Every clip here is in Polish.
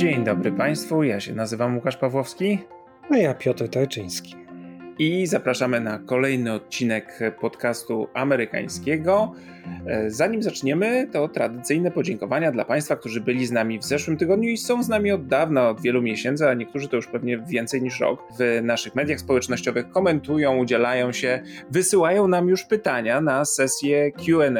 Dzień dobry Państwu, ja się nazywam Łukasz Pawłowski. A ja Piotr Tajczyński i zapraszamy na kolejny odcinek podcastu amerykańskiego. E, zanim zaczniemy, to tradycyjne podziękowania dla Państwa, którzy byli z nami w zeszłym tygodniu i są z nami od dawna, od wielu miesięcy, a niektórzy to już pewnie więcej niż rok. W naszych mediach społecznościowych komentują, udzielają się, wysyłają nam już pytania na sesję QA,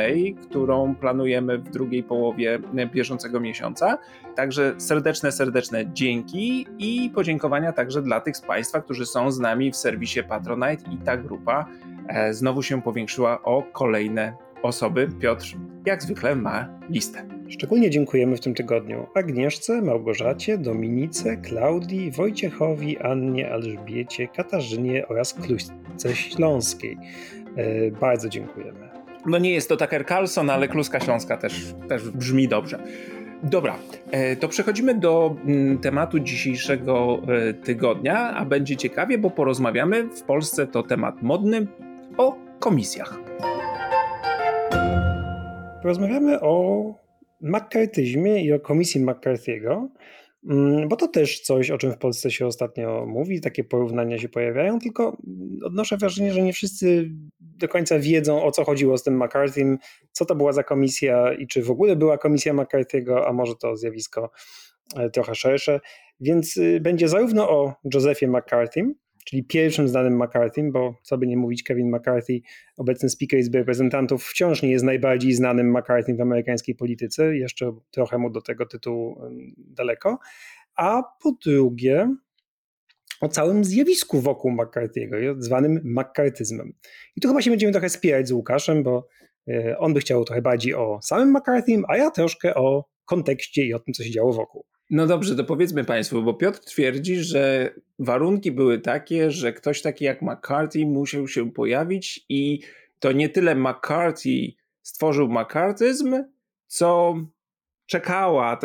którą planujemy w drugiej połowie bieżącego miesiąca. Także serdeczne, serdeczne dzięki i podziękowania także dla tych z Państwa, którzy są z nami w serwisie Patronite i ta grupa e, znowu się powiększyła o kolejne osoby. Piotr, jak zwykle, ma listę. Szczególnie dziękujemy w tym tygodniu Agnieszce, Małgorzacie, Dominice, Klaudii, Wojciechowi, Annie, Elżbiecie, Katarzynie oraz Kluśce Śląskiej. E, bardzo dziękujemy. No nie jest to Tucker Carlson, ale Kluska Śląska też, też brzmi dobrze. Dobra, e, to przechodzimy do mm, tematu dzisiejszego e, tygodnia, a będzie ciekawie, bo porozmawiamy w Polsce to temat modny o komisjach. Porozmawiamy o makartyzmie i o komisji McCarthy'ego, mm, bo to też coś, o czym w Polsce się ostatnio mówi, takie porównania się pojawiają, tylko odnoszę wrażenie, że nie wszyscy do końca wiedzą, o co chodziło z tym McCarthy'm, co to była za komisja i czy w ogóle była komisja McCarthy'ego, a może to zjawisko e, trochę szersze. Więc y, będzie zarówno o Josephie McCarthym, czyli pierwszym znanym McCarthym, bo co by nie mówić, Kevin McCarthy, obecny Speaker Izby Reprezentantów, wciąż nie jest najbardziej znanym McCarthym w amerykańskiej polityce, jeszcze trochę mu do tego tytułu daleko. A po drugie, o całym zjawisku wokół McCarthy'ego, zwanym McCarthyzmem. I tu chyba się będziemy trochę spierać z Łukaszem, bo e, on by chciał trochę bardziej o samym McCarthym, a ja troszkę o kontekście i o tym, co się działo wokół. No dobrze, to powiedzmy Państwu, bo Piotr twierdzi, że warunki były takie, że ktoś taki jak McCarthy musiał się pojawić i to nie tyle McCarthy stworzył McCarthyzm, co czekała,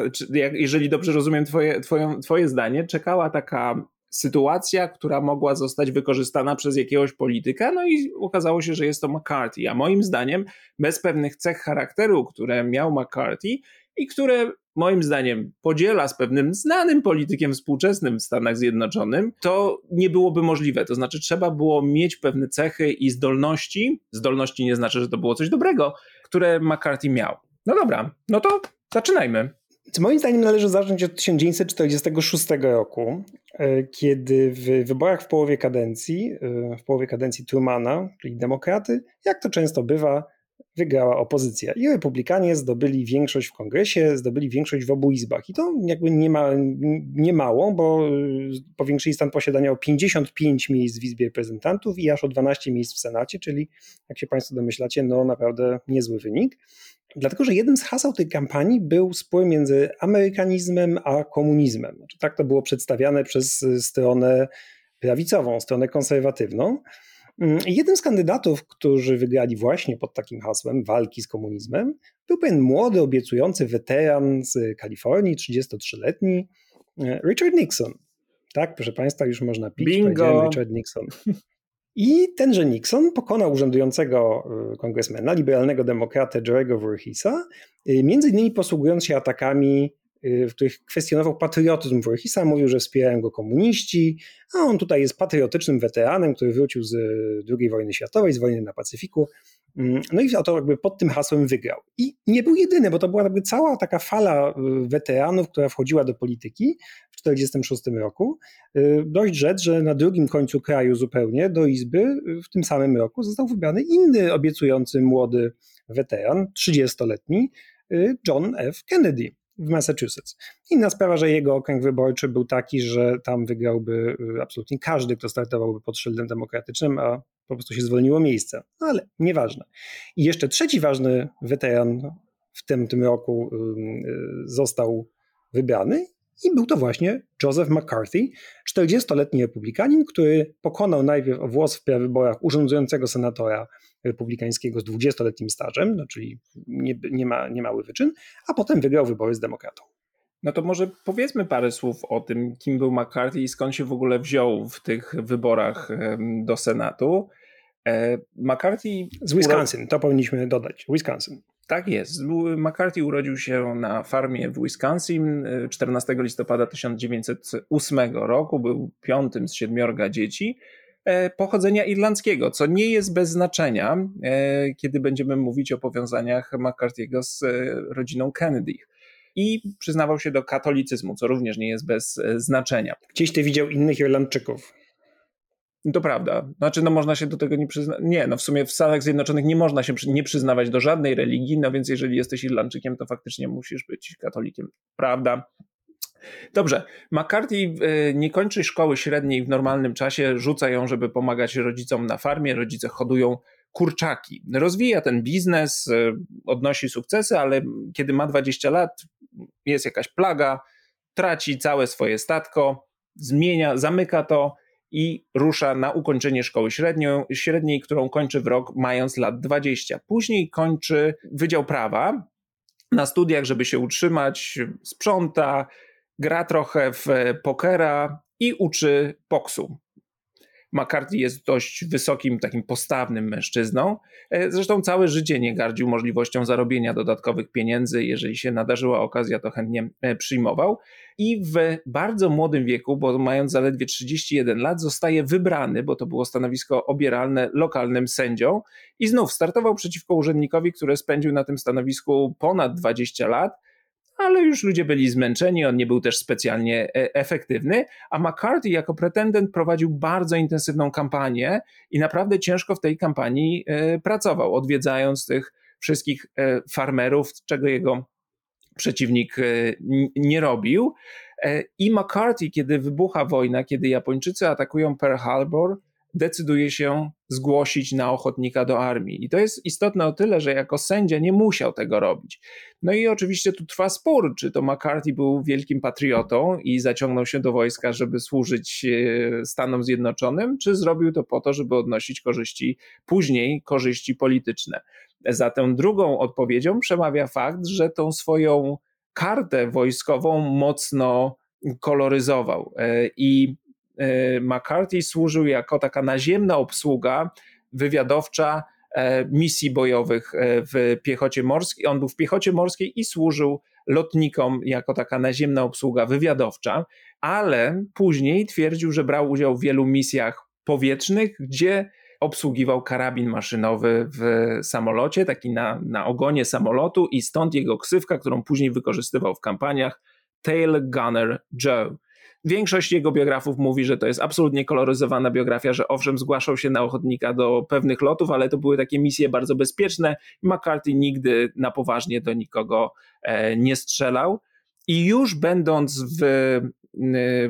jeżeli dobrze rozumiem twoje, twoje, twoje zdanie, czekała taka sytuacja, która mogła zostać wykorzystana przez jakiegoś polityka, no i okazało się, że jest to McCarthy. A moim zdaniem, bez pewnych cech charakteru, które miał McCarthy i które moim zdaniem podziela z pewnym znanym politykiem współczesnym w Stanach Zjednoczonych, to nie byłoby możliwe. To znaczy, trzeba było mieć pewne cechy i zdolności. Zdolności nie znaczy, że to było coś dobrego, które McCarthy miał. No dobra, no to zaczynajmy. Moim zdaniem należy zacząć od 1946 roku, e, kiedy w wyborach w połowie kadencji, e, w połowie kadencji Trumana, czyli demokraty, jak to często bywa, wygrała opozycja. I republikanie zdobyli większość w kongresie, zdobyli większość w obu izbach. I to jakby nie, ma, nie mało, bo powiększyli stan posiadania o 55 miejsc w Izbie Reprezentantów i aż o 12 miejsc w Senacie, czyli jak się Państwo domyślacie, no naprawdę niezły wynik. Dlatego, że jednym z haseł tej kampanii był spór między amerykanizmem a komunizmem. Znaczy, tak to było przedstawiane przez stronę prawicową, stronę konserwatywną. Mm, jednym z kandydatów, którzy wygrali właśnie pod takim hasłem walki z komunizmem, był pewien młody, obiecujący weteran z Kalifornii, 33-letni, e, Richard Nixon. Tak, proszę Państwa, już można pić. Bingo. Richard Nixon. I tenże Nixon pokonał urzędującego e, kongresmena, liberalnego demokratę Jerego Voorheesa, e, między innymi posługując się atakami w których kwestionował patriotyzm Voorheesa, mówił, że wspierają go komuniści, a on tutaj jest patriotycznym weteranem, który wrócił z II wojny światowej, z wojny na Pacyfiku. Mm, no i to jakby pod tym hasłem wygrał. I nie był jedyny, bo to była jakby cała taka fala y, weteranów, która wchodziła do polityki w 1946 roku. Y, dość rzecz, że na drugim końcu kraju zupełnie do Izby w tym samym roku został wybrany inny obiecujący młody weteran, 30-letni, John F. Kennedy w Massachusetts. Inna sprawa, że jego okręg wyborczy był taki, że tam wygrałby y, absolutnie każdy, kto startowałby pod szyldem demokratycznym, a po prostu się zwolniło miejsce. No ale nieważne. I jeszcze trzeci ważny weteran w tym, tym roku y, został wybrany i był to właśnie Joseph McCarthy, 40-letni republikanin, który pokonał najpierw włos w prawyborach urządzającego senatora republikańskiego z 20-letnim stażem, no czyli nie, nie, ma, nie mały wyczyn, a potem wygrał wybory z demokratą. No to może powiedzmy parę słów o tym, kim był McCarthy i skąd się w ogóle wziął w tych wyborach do Senatu. E, McCarthy. Z Wisconsin, to powinniśmy dodać. Wisconsin. Tak jest. McCarthy urodził się na farmie w Wisconsin 14 listopada 1908 roku. Był piątym z siedmiorga dzieci e, pochodzenia irlandzkiego, co nie jest bez znaczenia, e, kiedy będziemy mówić o powiązaniach McCarthy'ego z e, rodziną Kennedy. I przyznawał się do katolicyzmu, co również nie jest bez znaczenia. Gdzieś ty widział innych Irlandczyków. To prawda. Znaczy, no można się do tego nie przyznać. Nie, no w sumie w Stanach Zjednoczonych nie można się nie przyznawać do żadnej religii, no więc jeżeli jesteś Irlandczykiem, to faktycznie musisz być katolikiem. Prawda? Dobrze. McCarthy e, nie kończy szkoły średniej w normalnym czasie, rzuca ją, żeby pomagać rodzicom na farmie. Rodzice hodują kurczaki. Rozwija ten biznes, e, odnosi sukcesy, ale kiedy ma 20 lat, jest jakaś plaga, traci całe swoje statko, zmienia, zamyka to i rusza na ukończenie szkoły średnio, średniej, którą kończy w rok mając lat 20. Później kończy Wydział Prawa na studiach, żeby się utrzymać, sprząta, gra trochę w pokera i uczy boksu. McCarthy jest dość wysokim, takim postawnym mężczyzną. E, zresztą całe życie nie gardził możliwością zarobienia dodatkowych pieniędzy. Jeżeli się nadarzyła okazja, to chętnie e, przyjmował. I w bardzo młodym wieku, bo mając zaledwie 31 lat, zostaje wybrany, bo to było stanowisko obieralne lokalnym sędzią. I znów startował przeciwko urzędnikowi, który spędził na tym stanowisku ponad 20 lat ale już ludzie byli zmęczeni, on nie był też specjalnie e, efektywny, a McCarthy jako pretendent prowadził bardzo intensywną kampanię i naprawdę ciężko w tej kampanii e, pracował, odwiedzając tych wszystkich e, farmerów, czego jego przeciwnik nie robił. I McCarthy, kiedy wybucha wojna, kiedy Japończycy atakują Pearl Harbor, decyduje się zgłosić na ochotnika do armii. I to jest istotne o tyle, że jako sędzia nie musiał tego robić. No i oczywiście tu trwa spór, czy to McCarthy był wielkim patriotą i zaciągnął się do wojska, żeby służyć e, Stanom Zjednoczonym, czy zrobił to po to, żeby odnosić korzyści, później korzyści polityczne. Za tę drugą odpowiedzią przemawia fakt, że tą swoją kartę wojskową mocno koloryzował e, i McCarthy służył jako taka naziemna obsługa wywiadowcza e, misji bojowych e, w piechocie morskiej. On był w piechocie morskiej i służył lotnikom jako taka naziemna obsługa wywiadowcza, ale później twierdził, że brał udział w wielu misjach powietrznych, gdzie obsługiwał karabin maszynowy w samolocie, taki na, na ogonie samolotu i stąd jego ksywka, którą później wykorzystywał w kampaniach, Tail Gunner Joe. Większość jego biografów mówi, że to jest absolutnie koloryzowana biografia, że owszem, zgłaszał się na ochotnika do pewnych lotów, ale to były takie misje bardzo bezpieczne. McCarthy nigdy na poważnie do nikogo e, nie strzelał. I już będąc w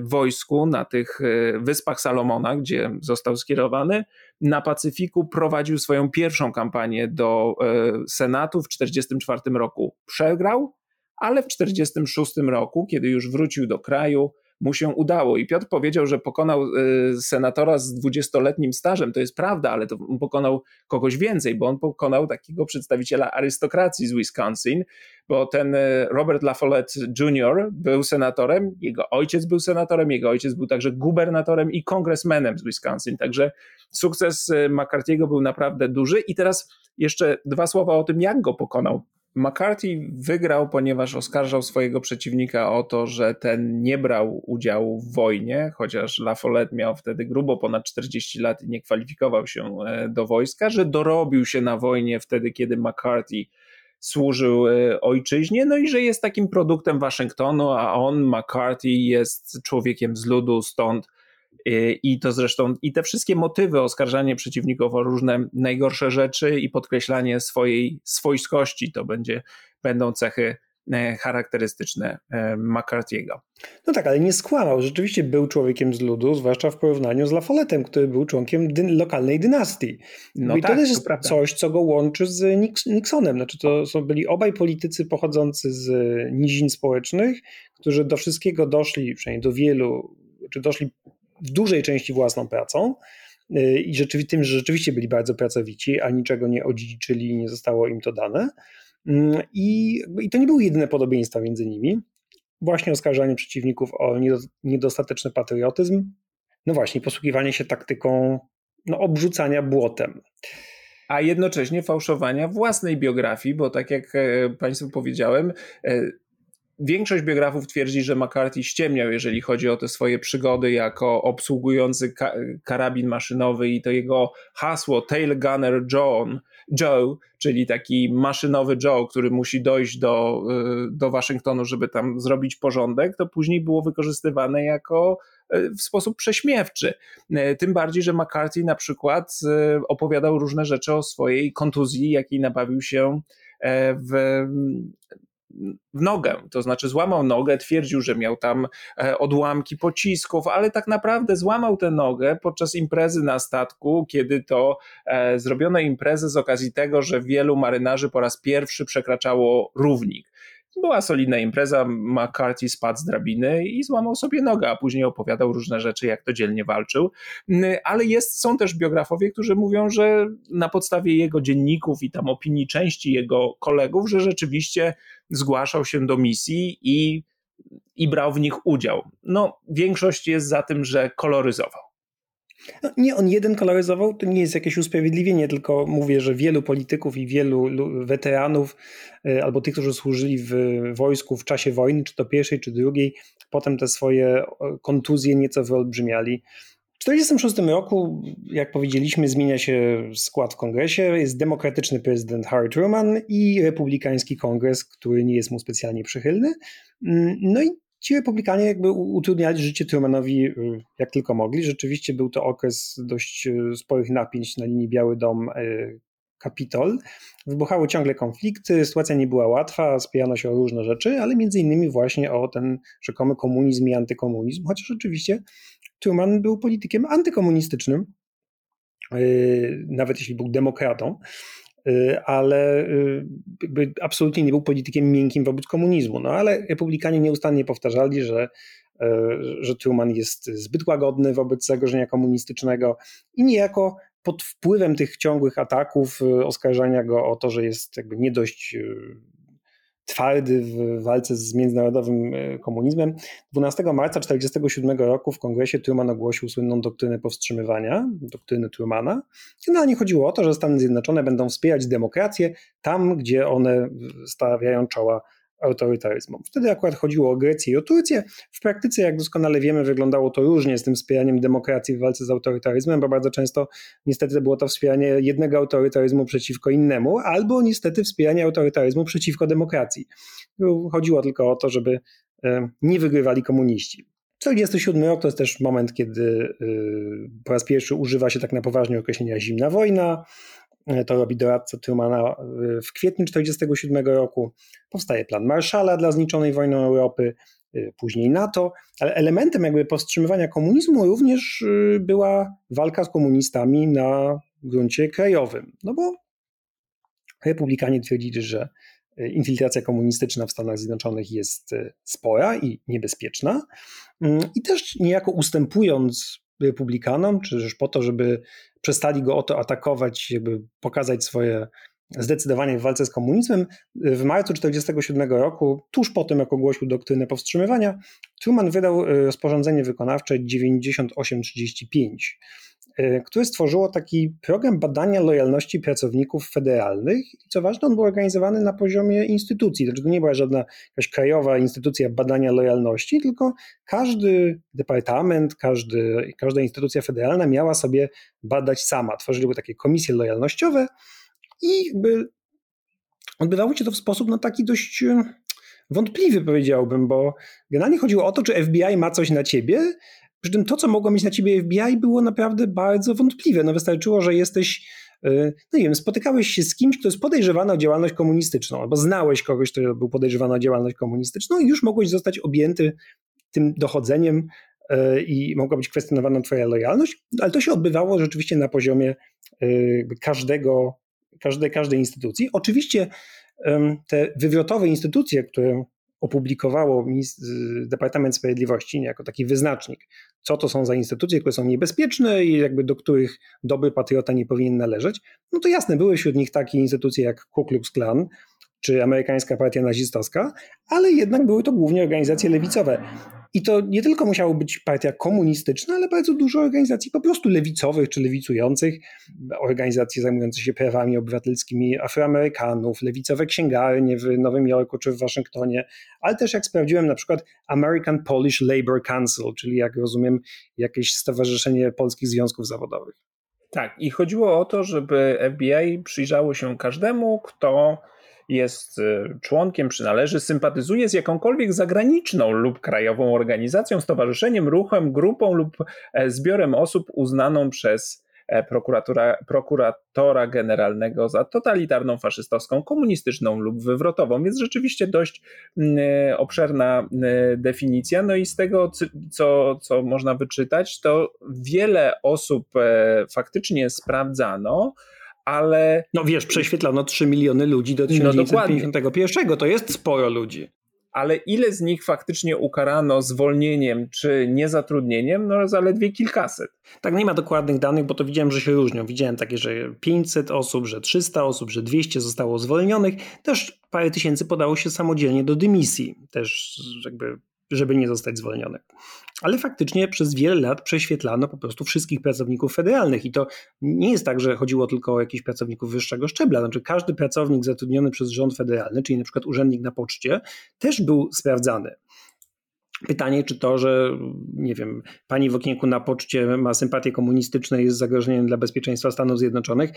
wojsku na tych e, Wyspach Salomona, gdzie został skierowany, na Pacyfiku prowadził swoją pierwszą kampanię do e, Senatu w 1944 roku. Przegrał, ale w 1946 roku, kiedy już wrócił do kraju, mu się udało. I Piotr powiedział, że pokonał y, senatora z dwudziestoletnim stażem. To jest prawda, ale to pokonał kogoś więcej, bo on pokonał takiego przedstawiciela arystokracji z Wisconsin, bo ten y, Robert LaFollette Jr. był senatorem, jego ojciec był senatorem, jego ojciec był także gubernatorem i kongresmenem z Wisconsin. Także sukces y, McCarthy'ego był naprawdę duży. I teraz jeszcze dwa słowa o tym, jak go pokonał. McCarthy wygrał, ponieważ oskarżał swojego przeciwnika o to, że ten nie brał udziału w wojnie, chociaż La Follette miał wtedy grubo ponad 40 lat i nie kwalifikował się e, do wojska, że dorobił się na wojnie wtedy, kiedy McCarthy służył e, ojczyźnie, no i że jest takim produktem Waszyngtonu, a on, McCarthy, jest człowiekiem z ludu, stąd i to zresztą, i te wszystkie motywy, oskarżanie przeciwników o różne najgorsze rzeczy i podkreślanie swojej swojskości, to będzie, będą cechy e, charakterystyczne e, McCarthy'ego. No tak, ale nie skłamał. Rzeczywiście był człowiekiem z ludu, zwłaszcza w porównaniu z Lafolletem, który był członkiem lokalnej dynastii. No I tak, to też jest to coś, co go łączy z Nixonem. Znaczy to są byli obaj politycy pochodzący z nizin społecznych, którzy do wszystkiego doszli, przynajmniej do wielu, czy doszli w dużej części własną pracą y, i tym, że rzeczywiście byli bardzo pracowici, a niczego nie odziedziczyli i nie zostało im to dane. Mm, I, I to nie były jedyne podobieństwa między nimi. Właśnie oskarżanie przeciwników o niedostateczny patriotyzm, no właśnie, posługiwanie się taktyką no, obrzucania błotem. A jednocześnie fałszowania własnej biografii, bo tak jak e, Państwu powiedziałem, e, Większość biografów twierdzi, że McCarthy ściemniał, jeżeli chodzi o te swoje przygody jako obsługujący ka karabin maszynowy i to jego hasło Tail Gunner John, Joe, czyli taki maszynowy Joe, który musi dojść do, y, do Waszyngtonu, żeby tam zrobić porządek, to później było wykorzystywane jako y, w sposób prześmiewczy. Y, tym bardziej, że McCarthy na przykład opowiadał różne rzeczy o swojej kontuzji, jakiej nabawił się e, w w nogę, to znaczy złamał nogę, twierdził, że miał tam e, odłamki pocisków, ale tak naprawdę złamał tę nogę podczas imprezy na statku, kiedy to e, zrobiono imprezę z okazji tego, że wielu marynarzy po raz pierwszy przekraczało równik. Była solidna impreza, McCarthy spadł z drabiny i złamał sobie nogę, a później opowiadał różne rzeczy, jak to dzielnie walczył. Ale jest, są też biografowie, którzy mówią, że na podstawie jego dzienników i tam opinii części jego kolegów, że rzeczywiście zgłaszał się do misji i, i brał w nich udział. No, większość jest za tym, że koloryzował. No, nie on jeden koloryzował, to nie jest jakieś usprawiedliwienie, tylko mówię, że wielu polityków i wielu weteranów, y, albo tych, którzy służyli w wojsku w czasie wojny, czy to pierwszej, czy drugiej, potem te swoje kontuzje nieco wyolbrzymiali. W 1946 roku, jak powiedzieliśmy, zmienia się skład w kongresie. Jest demokratyczny prezydent Harry Truman i republikański kongres, który nie jest mu specjalnie przychylny. No i ci republikanie jakby utrudniali życie Trumanowi y, jak tylko mogli. Rzeczywiście był to okres dość y, sporych napięć na linii Biały Dom y, Kapitol. Wybuchały ciągle konflikty, sytuacja nie była łatwa, spierano się o różne rzeczy, ale między innymi właśnie o ten rzekomy komunizm i antykomunizm, chociaż oczywiście Truman był politykiem antykomunistycznym, nawet jeśli był demokratą. Y, ale y, jakby absolutnie nie był politykiem miękkim wobec komunizmu. No ale republikanie nieustannie powtarzali, że, że Truman jest zbyt łagodny wobec zagrożenia komunistycznego i niejako pod wpływem tych ciągłych ataków, oskarżania go o to, że jest jakby nie dość twardy w walce z międzynarodowym e, komunizmem. 12 marca 1947 roku w kongresie Truman ogłosił słynną doktrynę powstrzymywania, doktrynę Trumana. Generalnie chodziło o to, że Stany Zjednoczone będą wspierać demokrację tam, gdzie one stawiają czoła autorytaryzmom. Wtedy akurat chodziło o Grecję i o Turcję. W praktyce, jak doskonale wiemy, wyglądało to różnie z tym wspieraniem demokracji w walce z autorytaryzmem, bo bardzo często niestety było to wspieranie jednego autorytaryzmu przeciwko innemu, albo niestety wspieranie autorytaryzmu przeciwko demokracji. Chodziło tylko o to, żeby e, nie wygrywali komuniści. 1947 rok to jest też moment, kiedy e, po raz pierwszy używa się tak na poważnie określenia zimna wojna. E, to robi doradca Trumana e, w kwietniu 1947 roku. Powstaje plan Marszala dla zniczonej wojną Europy, e, później NATO, ale elementem jakby powstrzymywania komunizmu również była walka z komunistami na gruncie krajowym. No bo republikanie twierdzili, że infiltracja komunistyczna w Stanach Zjednoczonych jest spora i niebezpieczna. Mm, I też niejako ustępując republikanom, czy też po to, żeby przestali go o to atakować, jakby pokazać swoje zdecydowanie w walce z komunizmem. W marcu 1947 roku, tuż po tym, jak ogłosił doktrynę powstrzymywania, Truman wydał e, rozporządzenie wykonawcze 9835, e, które stworzyło taki program badania lojalności pracowników federalnych. I co ważne, on był organizowany na poziomie instytucji. Znaczy, to nie była żadna jakaś krajowa instytucja badania lojalności, tylko każdy departament, każdy, każda instytucja federalna miała sobie badać sama. Tworzyły takie komisje lojalnościowe i jakby odbywało się to w sposób no, taki dość e, wątpliwy, powiedziałbym, bo generalnie chodziło o to, czy FBI ma coś na ciebie, przy czym to, co mogło mieć na ciebie FBI, było naprawdę bardzo wątpliwe. No wystarczyło, że jesteś, e, no nie wiem, spotykałeś się z kimś, kto jest podejrzewany o działalność komunistyczną, albo znałeś kogoś, kto był podejrzewany o działalność komunistyczną i już mogłeś zostać objęty tym dochodzeniem e, i mogła być kwestionowana twoja lojalność, ale to się odbywało rzeczywiście na poziomie każdego każdej, każdej instytucji. Oczywiście te wywrotowe instytucje, które opublikowało Departament Sprawiedliwości jako taki wyznacznik, co to są za instytucje, które są niebezpieczne i jakby do których dobry patriota nie powinien należeć, no to jasne, były wśród nich takie instytucje jak Ku Klux Klan, czy amerykańska partia nazistowska, ale jednak były to głównie organizacje lewicowe. I to nie tylko musiało być partia komunistyczna, ale bardzo dużo organizacji po prostu lewicowych czy lewicujących, organizacje zajmujące się prawami obywatelskimi Afroamerykanów, lewicowe księgarnie w Nowym Jorku czy w Waszyngtonie, ale też jak sprawdziłem na przykład American Polish Labor Council, czyli jak rozumiem jakieś stowarzyszenie polskich związków zawodowych. Tak, i chodziło o to, żeby FBI przyjrzało się każdemu, kto jest y, członkiem, przynależy, sympatyzuje z jakąkolwiek zagraniczną lub krajową organizacją, stowarzyszeniem, ruchem, grupą lub e, zbiorem osób uznaną przez e, prokuratora, generalnego za totalitarną, faszystowską, komunistyczną lub wywrotową. Więc rzeczywiście dość mm, e, obszerna definicja. No i z tego, co, co można wyczytać, to wiele osób faktycznie sprawdzano ale... No wiesz, prześwietlano 3 miliony ludzi do 1951, no to jest sporo ludzi. Ale ile z nich faktycznie ukarano zwolnieniem czy niezatrudnieniem? No zaledwie kilkaset. Tak, nie ma dokładnych danych, bo to widziałem, że się różnią. Widziałem takie, że 500 osób, że 300 osób, że 200 zostało zwolnionych. Też parę tysięcy podało się samodzielnie do dymisji. Też jakby żeby nie zostać zwolniony. Ale faktycznie przez wiele lat prześwietlano po prostu wszystkich pracowników federalnych i to nie jest tak, że chodziło tylko o jakichś pracowników wyższego szczebla. Znaczy każdy pracownik zatrudniony przez rząd federalny, czyli na przykład urzędnik na poczcie, też był sprawdzany. Pytanie, czy to, że nie wiem, pani w okienku na poczcie ma sympatię komunistyczne, jest zagrożeniem dla bezpieczeństwa Stanów Zjednoczonych?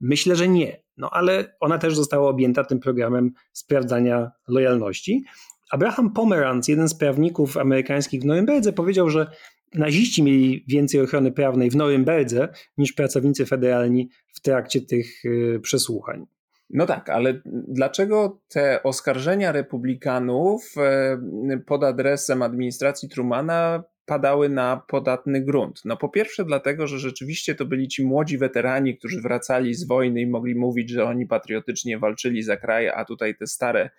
Myślę, że nie. No ale ona też została objęta tym programem sprawdzania lojalności. Abraham Pomeranz, jeden z prawników amerykańskich w Norymberdze, powiedział, że naziści mieli więcej ochrony prawnej w Norymberdze niż pracownicy federalni w trakcie tych y, przesłuchań. No tak, ale dlaczego te oskarżenia republikanów e, pod adresem administracji Trumana padały na podatny grunt? No po pierwsze dlatego, że rzeczywiście to byli ci młodzi weterani, którzy wracali z wojny i mogli mówić, że oni patriotycznie walczyli za kraj, a tutaj te stare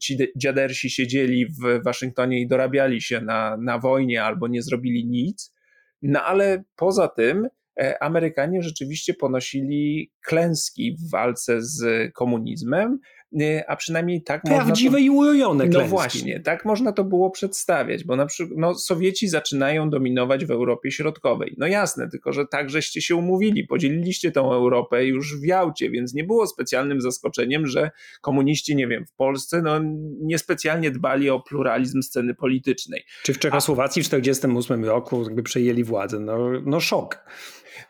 ci dziadersi siedzieli w Waszyngtonie i dorabiali się na, na wojnie albo nie zrobili nic. No ale poza tym e, Amerykanie rzeczywiście ponosili klęski w walce z komunizmem, a przynajmniej tak Prawdziwe to, i urojone No właśnie, tak można to było przedstawiać, bo na przykład no, Sowieci zaczynają dominować w Europie Środkowej. No jasne, tylko że tak żeście się umówili, podzieliliście tą Europę już w Jałcie, więc nie było specjalnym zaskoczeniem, że komuniści, nie wiem, w Polsce no, niespecjalnie dbali o pluralizm sceny politycznej. Czy w Czechosłowacji w 1948 roku jakby przejęli władzę? No, no szok.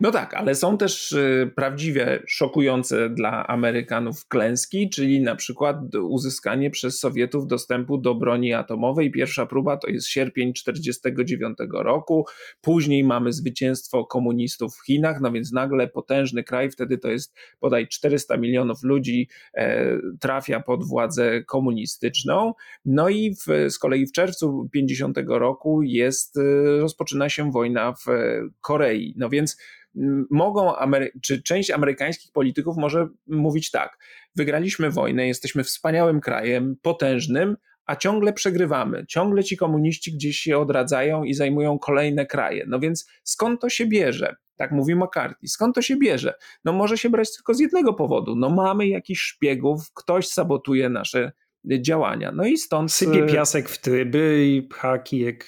No tak, ale są też y, prawdziwie szokujące dla Amerykanów klęski, czyli na przykład uzyskanie przez Sowietów dostępu do broni atomowej. Pierwsza próba to jest sierpień 1949 roku. Później mamy zwycięstwo komunistów w Chinach, no więc nagle potężny kraj, wtedy to jest bodaj 400 milionów ludzi, e, trafia pod władzę komunistyczną. No i w, z kolei w czerwcu 50 roku jest, e, rozpoczyna się wojna w Korei. No więc mogą, Amery czy część amerykańskich polityków może mówić tak, wygraliśmy wojnę, jesteśmy wspaniałym krajem, potężnym, a ciągle przegrywamy. Ciągle ci komuniści gdzieś się odradzają i zajmują kolejne kraje. No więc skąd to się bierze? Tak mówi McCarthy. Skąd to się bierze? No może się brać tylko z jednego powodu. No mamy jakichś szpiegów, ktoś sabotuje nasze działania. No i stąd... Sypie piasek w tryby i pcha kijek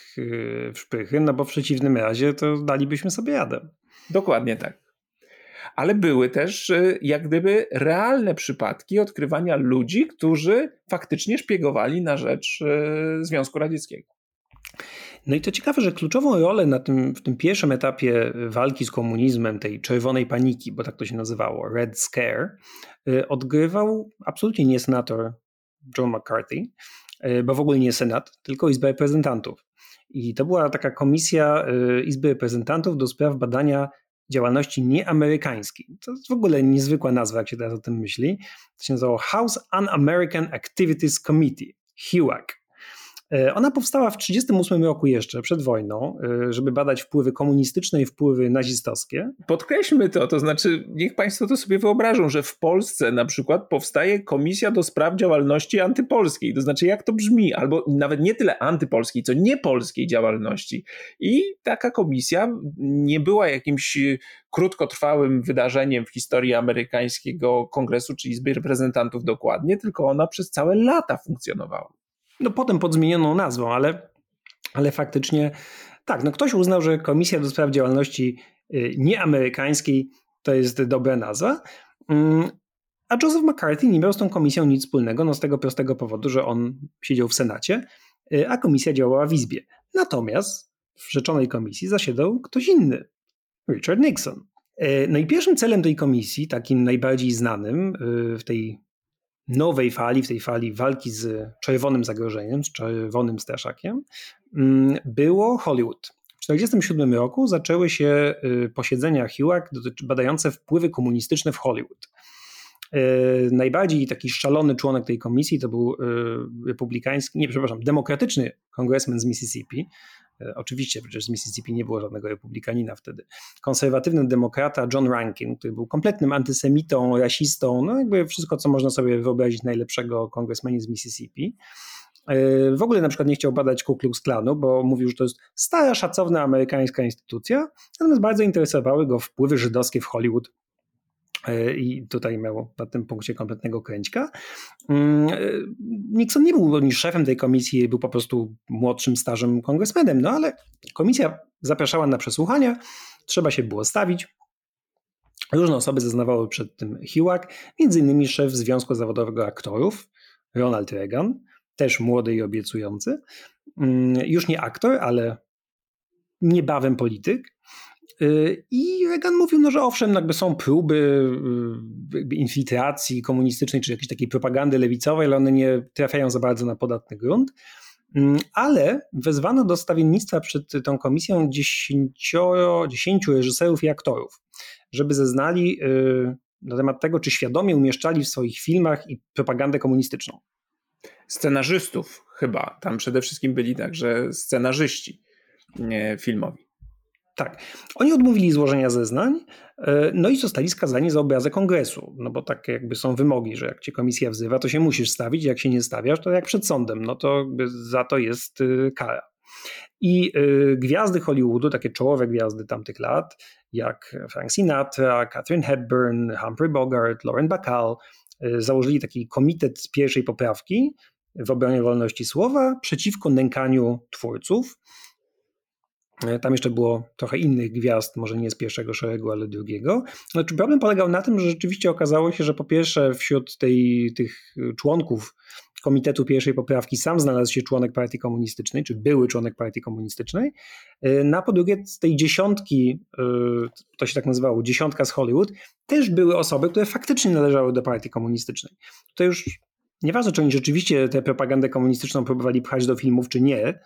w szpychy, no bo w przeciwnym razie to dalibyśmy sobie radę. Dokładnie tak. Ale były też y, jak gdyby realne przypadki odkrywania ludzi, którzy faktycznie szpiegowali na rzecz y, Związku Radzieckiego. No i to ciekawe, że kluczową rolę na tym, w tym pierwszym etapie walki z komunizmem, tej czerwonej paniki, bo tak to się nazywało, Red Scare, y, odgrywał absolutnie nie senator John McCarthy, bo w ogóle nie Senat, tylko Izba Reprezentantów. I to była taka komisja Izby Reprezentantów do spraw badania działalności nieamerykańskiej. To jest w ogóle niezwykła nazwa, jak się teraz o tym myśli. To się nazywało House Un-American Activities Committee, HUAC. E, ona powstała w 1938 roku jeszcze, przed wojną, e, żeby badać wpływy komunistyczne i wpływy nazistowskie. Podkreślmy to, to znaczy niech Państwo to sobie wyobrażą, że w Polsce na przykład powstaje Komisja do Spraw Działalności Antypolskiej. To znaczy jak to brzmi, albo nawet nie tyle antypolskiej, co niepolskiej działalności. I taka komisja nie była jakimś krótkotrwałym wydarzeniem w historii amerykańskiego kongresu czy Izby Reprezentantów dokładnie, tylko ona przez całe lata funkcjonowała no potem pod zmienioną nazwą, ale ale faktycznie tak, no ktoś uznał, że Komisja do Spraw Działalności y, Nieamerykańskiej to jest dobra nazwa, mm, a Joseph McCarthy nie miał z tą komisją nic wspólnego, no z tego prostego powodu, że on siedział w Senacie, y, a komisja działała w Izbie. Natomiast w rzeczonej komisji zasiadał ktoś inny, Richard Nixon. Y, no i pierwszym celem tej komisji, takim najbardziej znanym w tej nowej fali, w tej fali walki z czerwonym zagrożeniem, z czerwonym straszakiem, mm, było Hollywood. W 1947 roku zaczęły się y, posiedzenia HUAC badające wpływy komunistyczne w Hollywood. Y, najbardziej taki szalony członek tej komisji to był y, republikański, nie przepraszam, demokratyczny kongresmen z Mississippi, oczywiście, przecież z Mississippi nie było żadnego republikanina wtedy. Konserwatywny demokrata John Rankin, który był kompletnym antysemitą, rasistą, no jakby wszystko, co można sobie wyobrazić najlepszego kongresmenie z Mississippi. E, w ogóle na przykład nie chciał badać Ku Klux Klanu, bo mówił, że to jest stara, szacowna amerykańska instytucja, natomiast bardzo interesowały go wpływy żydowskie w Hollywood E, i tutaj miał na tym punkcie kompletnego kręćka. Mm, e, Nixon nie był ni szefem tej komisji, był po prostu młodszym, starzym kongresmenem, no ale komisja zapraszała na przesłuchania, trzeba się było stawić. Różne osoby zeznawały przed tym HIWAC, między innymi szef Związku Zawodowego Aktorów, Ronald Reagan, też młody i obiecujący. Mm, już nie aktor, ale niebawem polityk. Y, I Reagan mówił, no, że owszem, jakby są próby y, infiltracji komunistycznej czy jakiejś takiej propagandy lewicowej, ale one nie trafiają za bardzo na podatny grunt. Mm, ale wezwano do stawiennictwa przed tą komisją dziesięciu reżyserów i aktorów, żeby zeznali y, na temat tego, czy świadomie umieszczali w swoich filmach i propagandę komunistyczną. Scenarzystów chyba. Tam przede wszystkim byli także scenarzyści filmowi. Tak. Oni odmówili złożenia zeznań, e, no i zostali skazani za obrazę kongresu, no bo tak jakby są wymogi, że jak cię komisja wzywa, to się musisz stawić, jak się nie stawiasz, to jak przed sądem, no to za to jest y, kara. I y, gwiazdy Hollywoodu, takie czołowe gwiazdy tamtych lat, jak Frank Sinatra, Catherine Hepburn, Humphrey Bogart, Lauren Bacall, y, założyli taki komitet pierwszej poprawki w obronie wolności słowa przeciwko nękaniu twórców. E, tam jeszcze było trochę innych gwiazd, może nie z pierwszego szeregu, ale drugiego. Znaczy problem polegał na tym, że rzeczywiście okazało się, że po pierwsze wśród tej, tych członków Komitetu Pierwszej Poprawki sam znalazł się członek partii komunistycznej, czy były członek partii komunistycznej. E, na po drugie z tej dziesiątki, e, to się tak nazywało, dziesiątka z Hollywood, też były osoby, które faktycznie należały do partii komunistycznej. To już Nieważne, czy oni rzeczywiście tę propagandę komunistyczną próbowali pchać do filmów, czy nie.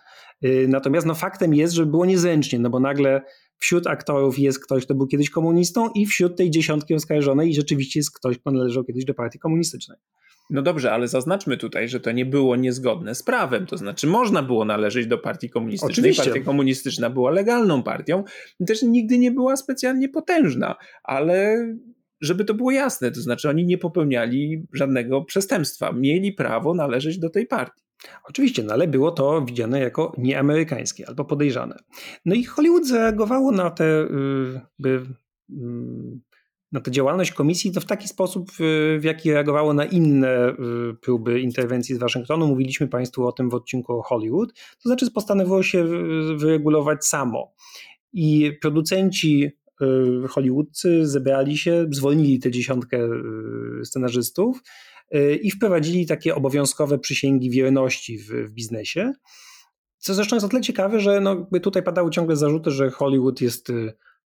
Y, natomiast no, faktem jest, że było niezręcznie, no bo nagle wśród aktorów jest ktoś, kto był kiedyś komunistą i wśród tej dziesiątki oskarżonej rzeczywiście jest ktoś, kto należał kiedyś do partii komunistycznej. No dobrze, ale zaznaczmy tutaj, że to nie było niezgodne z prawem. To znaczy, można było należeć do partii komunistycznej. Oczywiście. Partia komunistyczna była legalną partią, też nigdy nie była specjalnie potężna, ale żeby to było jasne, to znaczy oni nie popełniali żadnego przestępstwa, mieli prawo należeć do tej partii. Oczywiście, no ale było to widziane jako nieamerykańskie albo podejrzane. No i Hollywood zareagowało na tę, y, by, mm, na tę działalność komisji to w taki sposób, w jaki reagowało na inne y, próby interwencji z Waszyngtonu. Mówiliśmy Państwu o tym w odcinku o Hollywood. To znaczy postanowiło się wyregulować samo. I producenci Y, Hollywoodcy zebrali się, zwolnili tę dziesiątkę y, scenarzystów y, i wprowadzili takie obowiązkowe przysięgi wierności w, w biznesie. Co zresztą jest o tyle ciekawe, że no, tutaj padały ciągle zarzuty, że Hollywood jest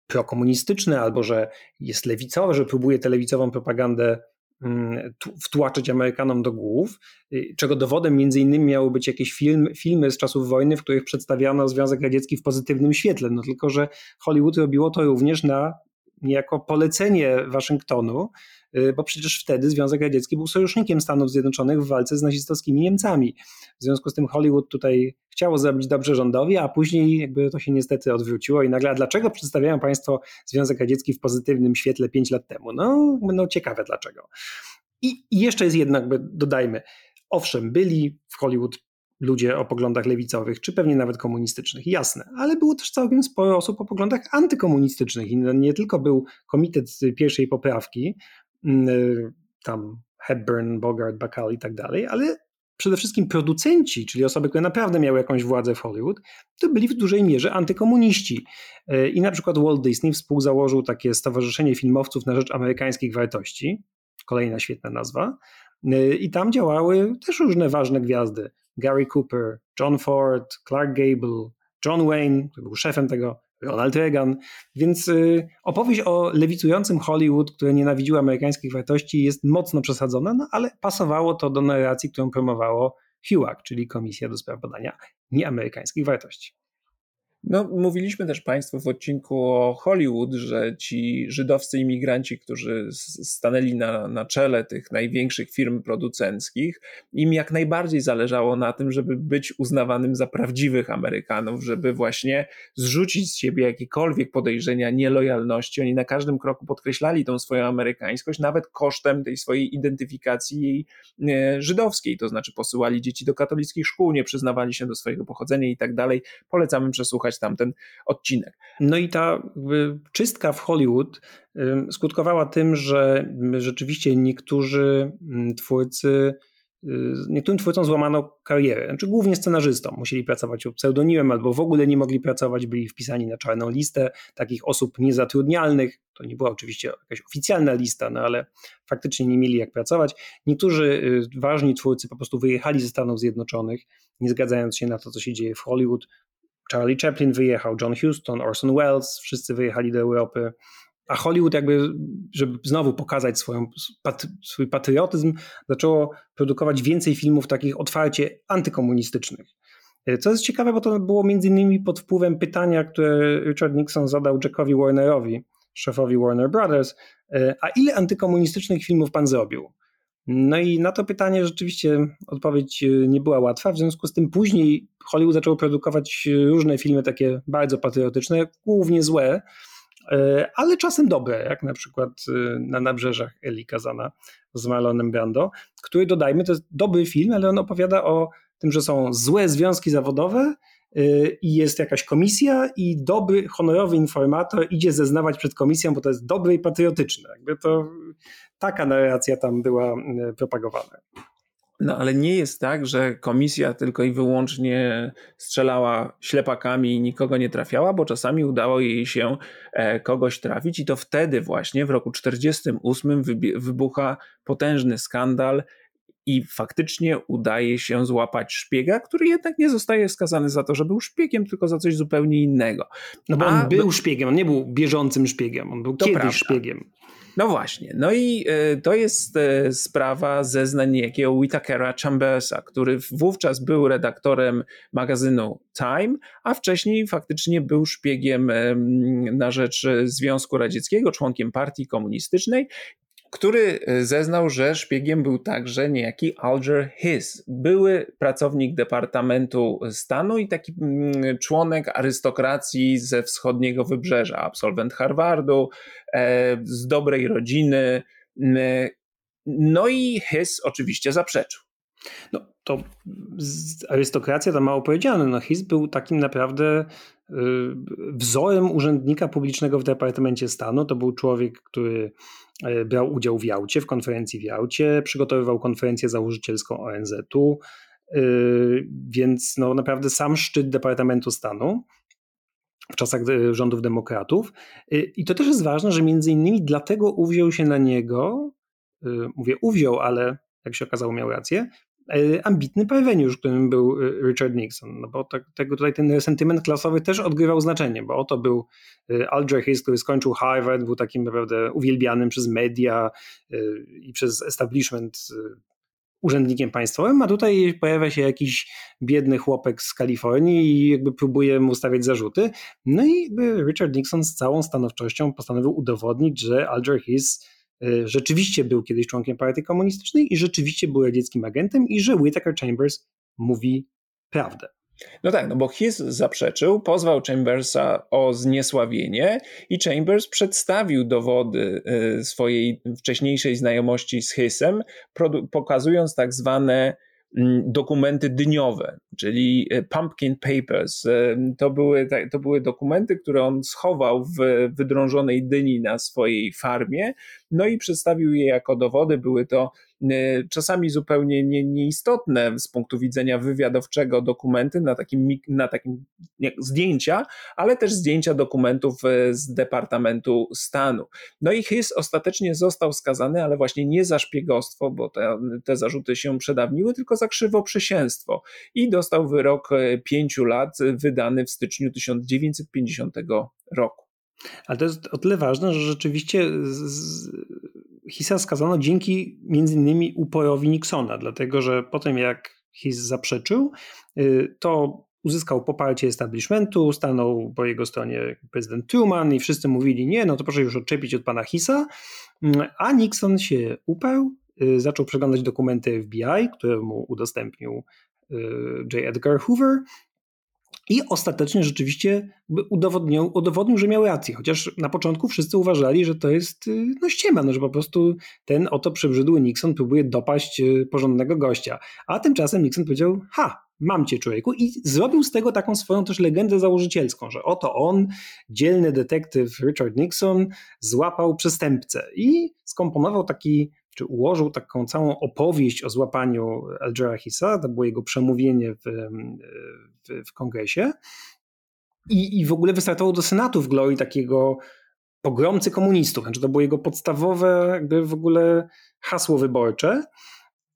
prokomunistyczny albo że jest lewicowy, że próbuje tę lewicową propagandę Mm, wtłaczać Amerykanom do głów, y, czego dowodem między innymi miały być jakieś film, filmy z czasów wojny, w których przedstawiano Związek Radziecki w pozytywnym świetle, no tylko, że Hollywood robiło to również na niejako polecenie Waszyngtonu, y, bo przecież wtedy Związek Radziecki był sojusznikiem Stanów Zjednoczonych w walce z nazistowskimi Niemcami. W związku z tym Hollywood tutaj chciało zrobić dobrze rządowi, a później jakby to się niestety odwróciło i nagle, a dlaczego przedstawiają Państwo Związek Radziecki w pozytywnym świetle 5 lat temu? No, no ciekawe dlaczego. I, jeszcze jest jednak, dodajmy, owszem, byli w Hollywood ludzie o poglądach lewicowych, czy pewnie nawet komunistycznych, jasne, ale było też całkiem sporo osób o poglądach antykomunistycznych i nie tylko był komitet pierwszej poprawki, mm, tam Hepburn, Bogart, Bacall i tak dalej, ale przede wszystkim producenci, czyli osoby, które naprawdę miały jakąś władzę w Hollywood, to byli w dużej mierze antykomuniści. E, I na przykład Walt Disney współzałożył takie Stowarzyszenie Filmowców na Rzecz Amerykańskich Wartości, kolejna świetna nazwa, e, i tam działały też różne ważne gwiazdy. Gary Cooper, John Ford, Clark Gable, John Wayne, który był szefem tego, Ronald Reagan. Więc y, opowieść o lewicującym Hollywood, które nienawidziło amerykańskich wartości, jest mocno przesadzona, no ale pasowało to do narracji, którą promowało HUAC, czyli Komisja do Spraw Badania Nieamerykańskich Wartości. No, mówiliśmy też Państwu w odcinku o Hollywood, że ci żydowscy imigranci, którzy stanęli na, na czele tych największych firm producenckich, im jak najbardziej zależało na tym, żeby być uznawanym za prawdziwych Amerykanów, żeby właśnie zrzucić z siebie jakiekolwiek podejrzenia nielojalności. Oni na każdym kroku podkreślali tą swoją amerykańskość, nawet kosztem tej swojej identyfikacji e, żydowskiej, to znaczy posyłali dzieci do katolickich szkół, nie przyznawali się do swojego pochodzenia i tak dalej. Polecamy przesłuchać posłuchać tamten odcinek. No i ta czystka w Hollywood skutkowała tym, że rzeczywiście niektórzy twórcy y, Niektórym twórcom złamano karierę, znaczy głównie scenarzystom. Musieli pracować pod pseudonimem albo w ogóle nie mogli pracować, byli wpisani na czarną listę takich osób niezatrudnialnych. To nie była oczywiście jakaś oficjalna lista, no ale faktycznie nie mieli jak pracować. Niektórzy y, ważni twórcy po prostu wyjechali ze Stanów Zjednoczonych, nie zgadzając się na to, co się dzieje w Hollywood, Charlie Chaplin wyjechał, John Huston, Orson Welles, wszyscy wyjechali do Europy. A Hollywood, jakby, żeby znowu pokazać swoją, swój patriotyzm, zaczęło produkować więcej filmów takich otwarcie antykomunistycznych. Co jest ciekawe, bo to było między innymi pod wpływem pytania, które Richard Nixon zadał Jackowi Warnerowi, szefowi Warner Brothers, a ile antykomunistycznych filmów pan zrobił? No i na to pytanie rzeczywiście odpowiedź e, nie była łatwa. W związku z tym później Hollywood zaczął produkować e, różne filmy takie bardzo patriotyczne, głównie złe, e, ale czasem dobre, jak na przykład na nabrzeżach Eli Kazana z Marlonem Brando, który dodajmy, to jest dobry film, ale on opowiada o tym, że są złe związki zawodowe i jest jakaś komisja i dobry, honorowy informator idzie zeznawać przed komisją, bo to jest dobre i patriotyczne. Jakby to taka narracja tam była e, propagowana. No ale nie jest tak, że komisja tylko i wyłącznie strzelała ślepakami i nikogo nie trafiała, bo czasami udało jej się e, kogoś trafić i to wtedy właśnie w roku 1948 wybucha potężny skandal i faktycznie udaje się złapać szpiega, który jednak nie zostaje skazany za to, że był szpiegiem, tylko za coś zupełnie innego. No bo on był szpiegiem, on nie był bieżącym szpiegiem, on był kiedyś prawda. szpiegiem. No właśnie. No i e, to jest e, sprawa zeznań niejakiego Whitakera Chambersa, który wówczas był redaktorem magazynu Time, a wcześniej faktycznie był szpiegiem na rzecz Związku Radzieckiego, członkiem partii komunistycznej który e, zeznał, że szpiegiem był także niejaki Alger Hiss, były pracownik Departamentu Stanu i taki mm, członek arystokracji ze wschodniego wybrzeża, absolwent Harvardu, e, z dobrej rodziny. No i Hiss oczywiście zaprzeczył. No to arystokracja to mało powiedziane. No Hiss był takim naprawdę wzorem urzędnika publicznego w Departamencie Stanu. To był człowiek, który E, brał udział w Jałcie, w konferencji w Jałcie, przygotowywał konferencję założycielską ONZ-u, e, więc no naprawdę sam szczyt Departamentu Stanu w czasach e, rządów demokratów. I to też jest ważne, że między innymi dlatego uwziął się na niego, mówię uwziął, ale jak się okazało miał rację, ambitny peweniusz, którym był e, Richard Nixon, no bo tak, tego tutaj ten sentyment klasowy też odgrywał znaczenie, bo oto był e, Alger Hayes, który skończył Harvard, był takim naprawdę uwielbianym przez media i przez establishment urzędnikiem państwowym, a tutaj pojawia się jakiś biedny chłopek z Kalifornii i jakby próbuje mu stawiać zarzuty. No i Richard Nixon z całą stanowczością postanowił udowodnić, że Alger Y, rzeczywiście był kiedyś członkiem partii komunistycznej i rzeczywiście był radzieckim agentem i że Whittaker Chambers mówi prawdę. No tak, no bo Hiss zaprzeczył, pozwał Chambersa o zniesławienie i Chambers przedstawił dowody y, swojej wcześniejszej znajomości z Hissem, pokazując tak zwane Mm, dokumenty dniowe, czyli e, pumpkin papers. E, to były, to były dokumenty, które on schował w wydrążonej dyni na swojej farmie, no i przedstawił je jako dowody. Były to czasami zupełnie nie, nieistotne z punktu widzenia wywiadowczego dokumenty na takim, na takim zdjęcia, ale też zdjęcia dokumentów z Departamentu Stanu. No i His ostatecznie został skazany, ale właśnie nie za szpiegostwo, bo te, te zarzuty się przedawniły, tylko za krzywoprzysięstwo i dostał wyrok pięciu lat wydany w styczniu 1950 roku. Ale to jest o tyle ważne, że rzeczywiście Hisa skazano dzięki między innymi uporowi Nixona, dlatego że po tym jak His zaprzeczył, y, to uzyskał poparcie establishmentu, stanął po jego stronie prezydent Truman i wszyscy mówili, nie, no to proszę już odczepić od pana Hisa, mm, a Nixon się uparł, y, zaczął przeglądać dokumenty FBI, które mu udostępnił y, J. Edgar Hoover i ostatecznie rzeczywiście udowodnił, udowodnił, że miał rację, chociaż na początku wszyscy uważali, że to jest y, no ściema, no, że po prostu ten oto przebrzydły Nixon próbuje dopaść y, porządnego gościa. A tymczasem Nixon powiedział, ha, mam cię człowieku i zrobił z tego taką swoją też legendę założycielską, że oto on, dzielny detektyw Richard Nixon złapał przestępcę i skomponował taki czy ułożył taką całą opowieść o złapaniu Algera Hissa, to było jego przemówienie w, w, w kongresie i, i w ogóle wystartował do Senatu w glorii takiego pogromcy komunistów, znaczy to było jego podstawowe jakby w ogóle hasło wyborcze,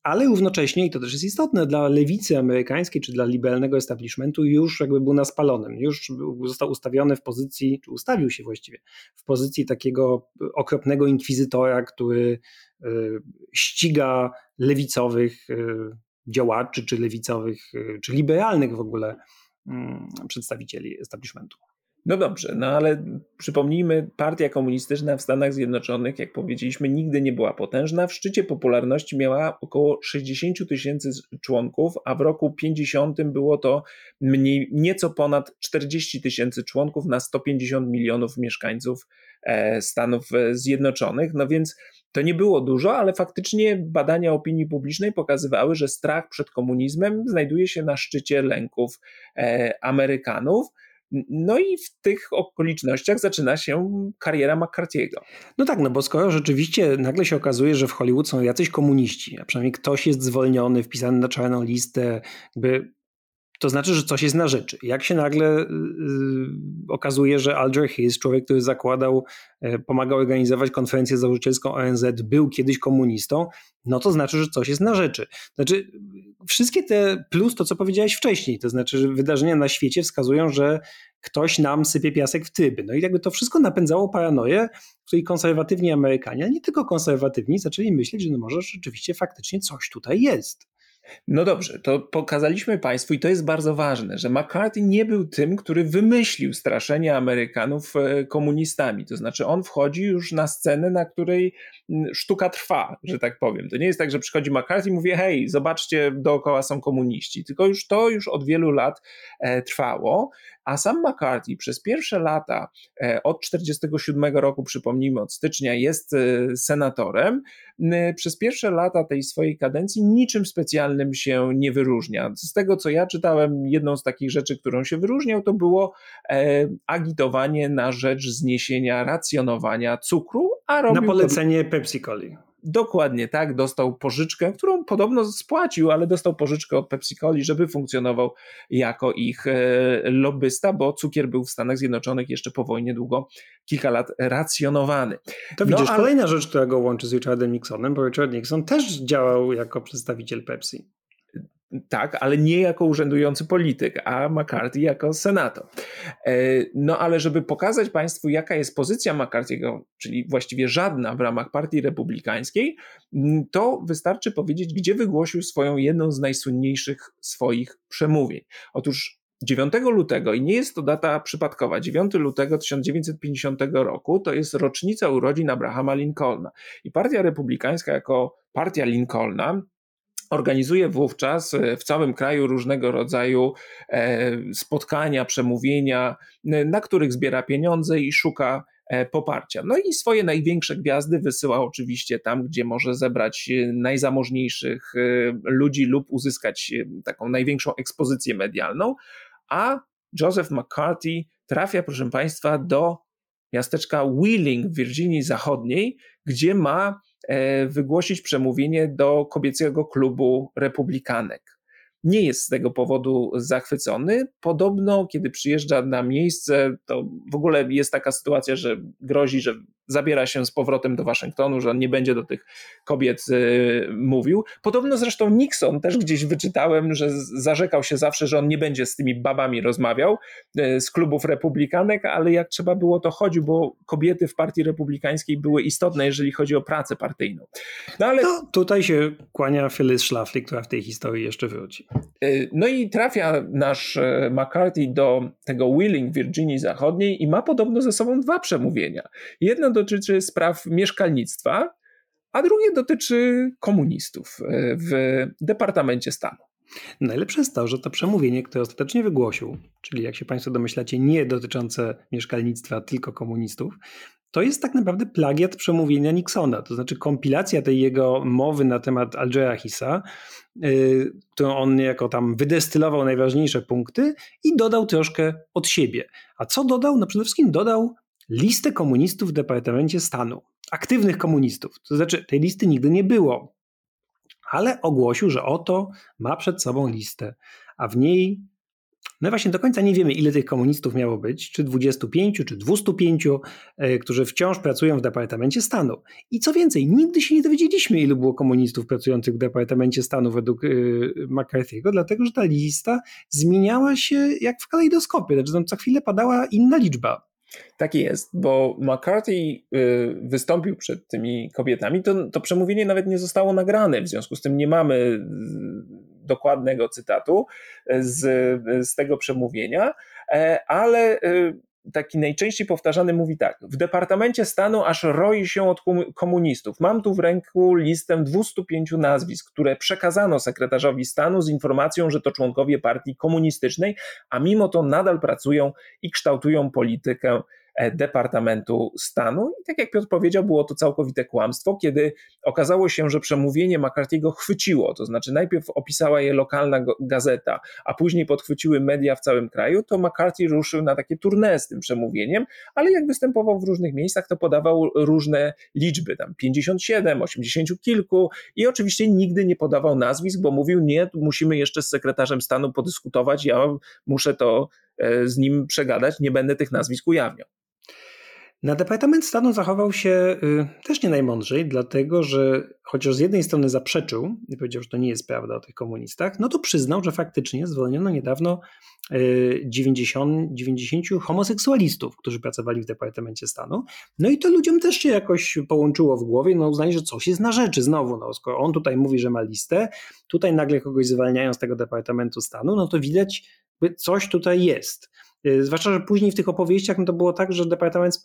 ale równocześnie, i to też jest istotne, dla lewicy amerykańskiej czy dla liberalnego establishmentu już jakby był na spalonym, już został ustawiony w pozycji, czy ustawił się właściwie, w pozycji takiego okropnego inkwizytora, który y, ściga lewicowych y, działaczy, czy lewicowych, y, czy liberalnych w ogóle mm, przedstawicieli establishmentu. No dobrze, no ale przypomnijmy, partia komunistyczna w Stanach Zjednoczonych, jak powiedzieliśmy, nigdy nie była potężna. W szczycie popularności miała około 60 tysięcy członków, a w roku 50 było to mniej, nieco ponad 40 tysięcy członków na 150 milionów mieszkańców e, Stanów Zjednoczonych. No więc to nie było dużo, ale faktycznie badania opinii publicznej pokazywały, że strach przed komunizmem znajduje się na szczycie lęków e, Amerykanów. No i w tych okolicznościach zaczyna się kariera McCarthy'ego. No tak, no bo skoro rzeczywiście nagle się okazuje, że w Hollywood są jacyś komuniści, a przynajmniej ktoś jest zwolniony, wpisany na czarną listę, jakby to znaczy, że coś jest na rzeczy. Jak się nagle yy, okazuje, że Alger Hayes, człowiek, który zakładał, yy, pomagał organizować konferencję założycielską ONZ, był kiedyś komunistą, no to znaczy, że coś jest na rzeczy. Znaczy, wszystkie te plus to, co powiedziałeś wcześniej, to znaczy, że wydarzenia na świecie wskazują, że ktoś nam sypie piasek w tyby. No i jakby to wszystko napędzało paranoję, w której konserwatywni Amerykanie, nie tylko konserwatywni, zaczęli myśleć, że no może rzeczywiście faktycznie coś tutaj jest. No dobrze, to pokazaliśmy Państwu, i to jest bardzo ważne, że McCarthy nie był tym, który wymyślił straszenie Amerykanów e, komunistami. To znaczy, on wchodzi już na scenę, na której sztuka trwa, że tak powiem. To nie jest tak, że przychodzi McCarthy i mówi: Hej, zobaczcie, dookoła są komuniści. Tylko już to już od wielu lat e, trwało. A sam McCarthy przez pierwsze lata, e, od 1947 roku, przypomnijmy, od stycznia, jest senatorem. Przez pierwsze lata tej swojej kadencji niczym specjalnym się nie wyróżnia. Z tego, co ja czytałem, jedną z takich rzeczy, którą się wyróżniał, to było e, agitowanie na rzecz zniesienia racjonowania cukru, a robił Na polecenie to... Pepsi Coli. Dokładnie tak, dostał pożyczkę, którą podobno spłacił, ale dostał pożyczkę od Pepsi Coli, żeby funkcjonował jako ich e, lobbysta, bo cukier był w Stanach Zjednoczonych jeszcze po wojnie długo, kilka lat racjonowany. To widzisz, no, ale... kolejna rzecz, która go łączy z Richardem Nixonem, bo Richard Nixon też działał jako przedstawiciel Pepsi. Tak, ale nie jako urzędujący polityk, a McCarthy jako senator. E, no ale żeby pokazać Państwu, jaka jest pozycja McCarthy'ego, czyli właściwie żadna w ramach Partii Republikańskiej, to wystarczy powiedzieć, gdzie wygłosił swoją jedną z najsłynniejszych swoich przemówień. Otóż 9 lutego, i nie jest to data przypadkowa, 9 lutego 1950 roku to jest rocznica urodzin Abrahama Lincolna. I Partia Republikańska, jako partia Lincolna, Organizuje wówczas e, w całym kraju różnego rodzaju e, spotkania, przemówienia, na których zbiera pieniądze i szuka e, poparcia. No i swoje największe gwiazdy wysyła oczywiście tam, gdzie może zebrać najzamożniejszych ludzi lub uzyskać taką największą ekspozycję medialną, a Joseph McCarthy trafia, proszę Państwa, do miasteczka Wheeling w Virginii Zachodniej, gdzie ma wygłosić przemówienie do kobiecego klubu republikanek nie jest z tego powodu zachwycony. Podobno, kiedy przyjeżdża na miejsce, to w ogóle jest taka sytuacja, że grozi, że zabiera się z powrotem do Waszyngtonu, że on nie będzie do tych kobiet y, mówił. Podobno zresztą Nixon też gdzieś wyczytałem, że zarzekał się zawsze, że on nie będzie z tymi babami rozmawiał y, z klubów republikanek, ale jak trzeba było, to chodził, bo kobiety w partii republikańskiej były istotne, jeżeli chodzi o pracę partyjną. No ale no, tutaj się kłania Phyllis Schlafly, która w tej historii jeszcze wróci. Y, no i trafia nasz McCarthy do tego Wheeling, Virginii Zachodniej i ma podobno ze sobą dwa przemówienia. Jedno dotyczy spraw mieszkalnictwa, a drugie dotyczy komunistów e, w Departamencie Stanu. Najlepsze jest to, że to przemówienie, które ostatecznie wygłosił, czyli jak się Państwo domyślacie, nie dotyczące mieszkalnictwa, tylko komunistów, to jest tak naprawdę plagiat przemówienia Nixona, to znaczy kompilacja tej jego mowy na temat Algera Hissa, yy, którą on jako tam wydestylował najważniejsze punkty i dodał troszkę od siebie. A co dodał? No przede wszystkim dodał listę komunistów w Departamencie Stanu. Aktywnych komunistów. To znaczy, tej listy nigdy nie było. Ale ogłosił, że oto ma przed sobą listę, a w niej no właśnie do końca nie wiemy, ile tych komunistów miało być, czy 25, czy 205, e, którzy wciąż pracują w Departamencie Stanu. I co więcej, nigdy się nie dowiedzieliśmy, ilu było komunistów pracujących w Departamencie Stanu według e, McCarthy'ego, dlatego że ta lista zmieniała się jak w kalejdoskopie, znaczy tam co chwilę padała inna liczba. Tak jest, bo McCarthy y, wystąpił przed tymi kobietami, to, to przemówienie nawet nie zostało nagrane, w związku z tym nie mamy y, dokładnego cytatu z, z tego przemówienia, e, ale y, taki najczęściej powtarzany mówi tak: W Departamencie Stanu aż roi się od komunistów. Mam tu w ręku listę 205 nazwisk, które przekazano sekretarzowi stanu z informacją, że to członkowie partii komunistycznej, a mimo to nadal pracują i kształtują politykę Departamentu Stanu. I tak jak Piotr powiedział, było to całkowite kłamstwo, kiedy okazało się, że przemówienie McCarthy'ego chwyciło, to znaczy najpierw opisała je lokalna gazeta, a później podchwyciły media w całym kraju, to McCarthy ruszył na takie tournée z tym przemówieniem, ale jak występował w różnych miejscach, to podawał różne liczby, tam 57, 80 kilku i oczywiście nigdy nie podawał nazwisk, bo mówił, nie, musimy jeszcze z sekretarzem stanu podyskutować, ja muszę to e, z nim przegadać, nie będę tych nazwisk ujawniał. Na Departament Stanu zachował się y, też nie najmądrzej, dlatego że chociaż z jednej strony zaprzeczył i powiedział, że to nie jest prawda o tych komunistach, no to przyznał, że faktycznie zwolniono niedawno 90, y, 90 homoseksualistów, którzy pracowali w Departamencie Stanu. No i to ludziom też się jakoś połączyło w głowie, no uznali, że coś jest na rzeczy znowu. No, skoro on tutaj mówi, że ma listę, tutaj nagle kogoś zwalniają z tego Departamentu Stanu, no to widać, coś tutaj jest. Y, zwłaszcza, że później w tych opowieściach no to było tak, że Departament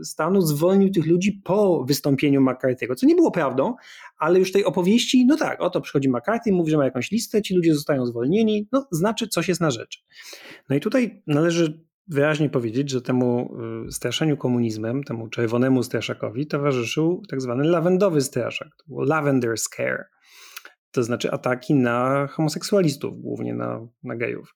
y, Stanu zwolnił tych ludzi po wystąpieniu McCarthy'ego, co nie było prawdą, ale już tej opowieści, no tak, oto przychodzi McCarthy, mówi, że ma jakąś listę, ci ludzie zostają zwolnieni, no znaczy coś jest na rzeczy. No i tutaj należy wyraźnie powiedzieć, że temu y, straszeniu komunizmem, temu czerwonemu straszakowi towarzyszył tak zwany lawendowy straszak, to było lavender scare, to znaczy ataki na homoseksualistów, głównie na, na gejów.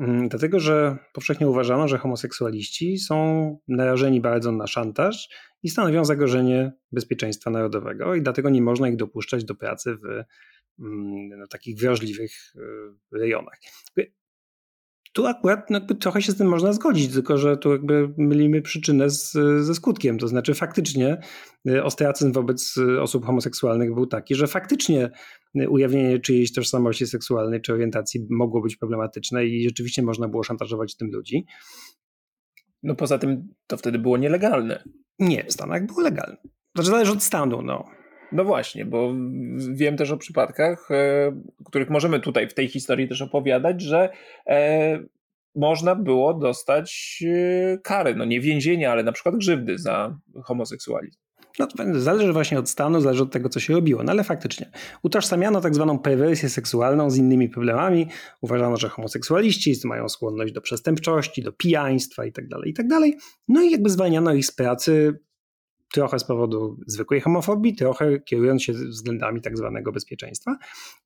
Mm, dlatego, że powszechnie uważano, że homoseksualiści są narażeni bardzo na szantaż i stanowią zagrożenie bezpieczeństwa narodowego, i dlatego nie można ich dopuszczać do pracy w mm, no, takich wrażliwych y, rejonach. Tu akurat no, trochę się z tym można zgodzić, tylko że tu jakby mylimy przyczynę z, ze skutkiem. To znaczy, faktycznie y, ostracyzm wobec y, osób homoseksualnych był taki, że faktycznie y, ujawnienie czyjejś tożsamości seksualnej czy orientacji mogło być problematyczne i rzeczywiście można było szantażować tym ludzi. No poza tym to wtedy było nielegalne. Nie, w Stanach było legalne. Znaczy zależy od stanu, no. No właśnie, bo wiem też o przypadkach, e, których możemy tutaj w tej historii też opowiadać, że e, można było dostać e, kary, no nie więzienia, ale na przykład grzywdy za homoseksualizm. No, zależy właśnie od stanu, zależy od tego, co się robiło. No ale faktycznie utożsamiano tak zwaną perwersję seksualną z innymi problemami. Uważano, że homoseksualiści mają skłonność do przestępczości, do pijaństwa itd., tak itd. Tak no i jakby zwalniano ich z pracy trochę z powodu zwykłej homofobii, trochę kierując się względami tak zwanego bezpieczeństwa.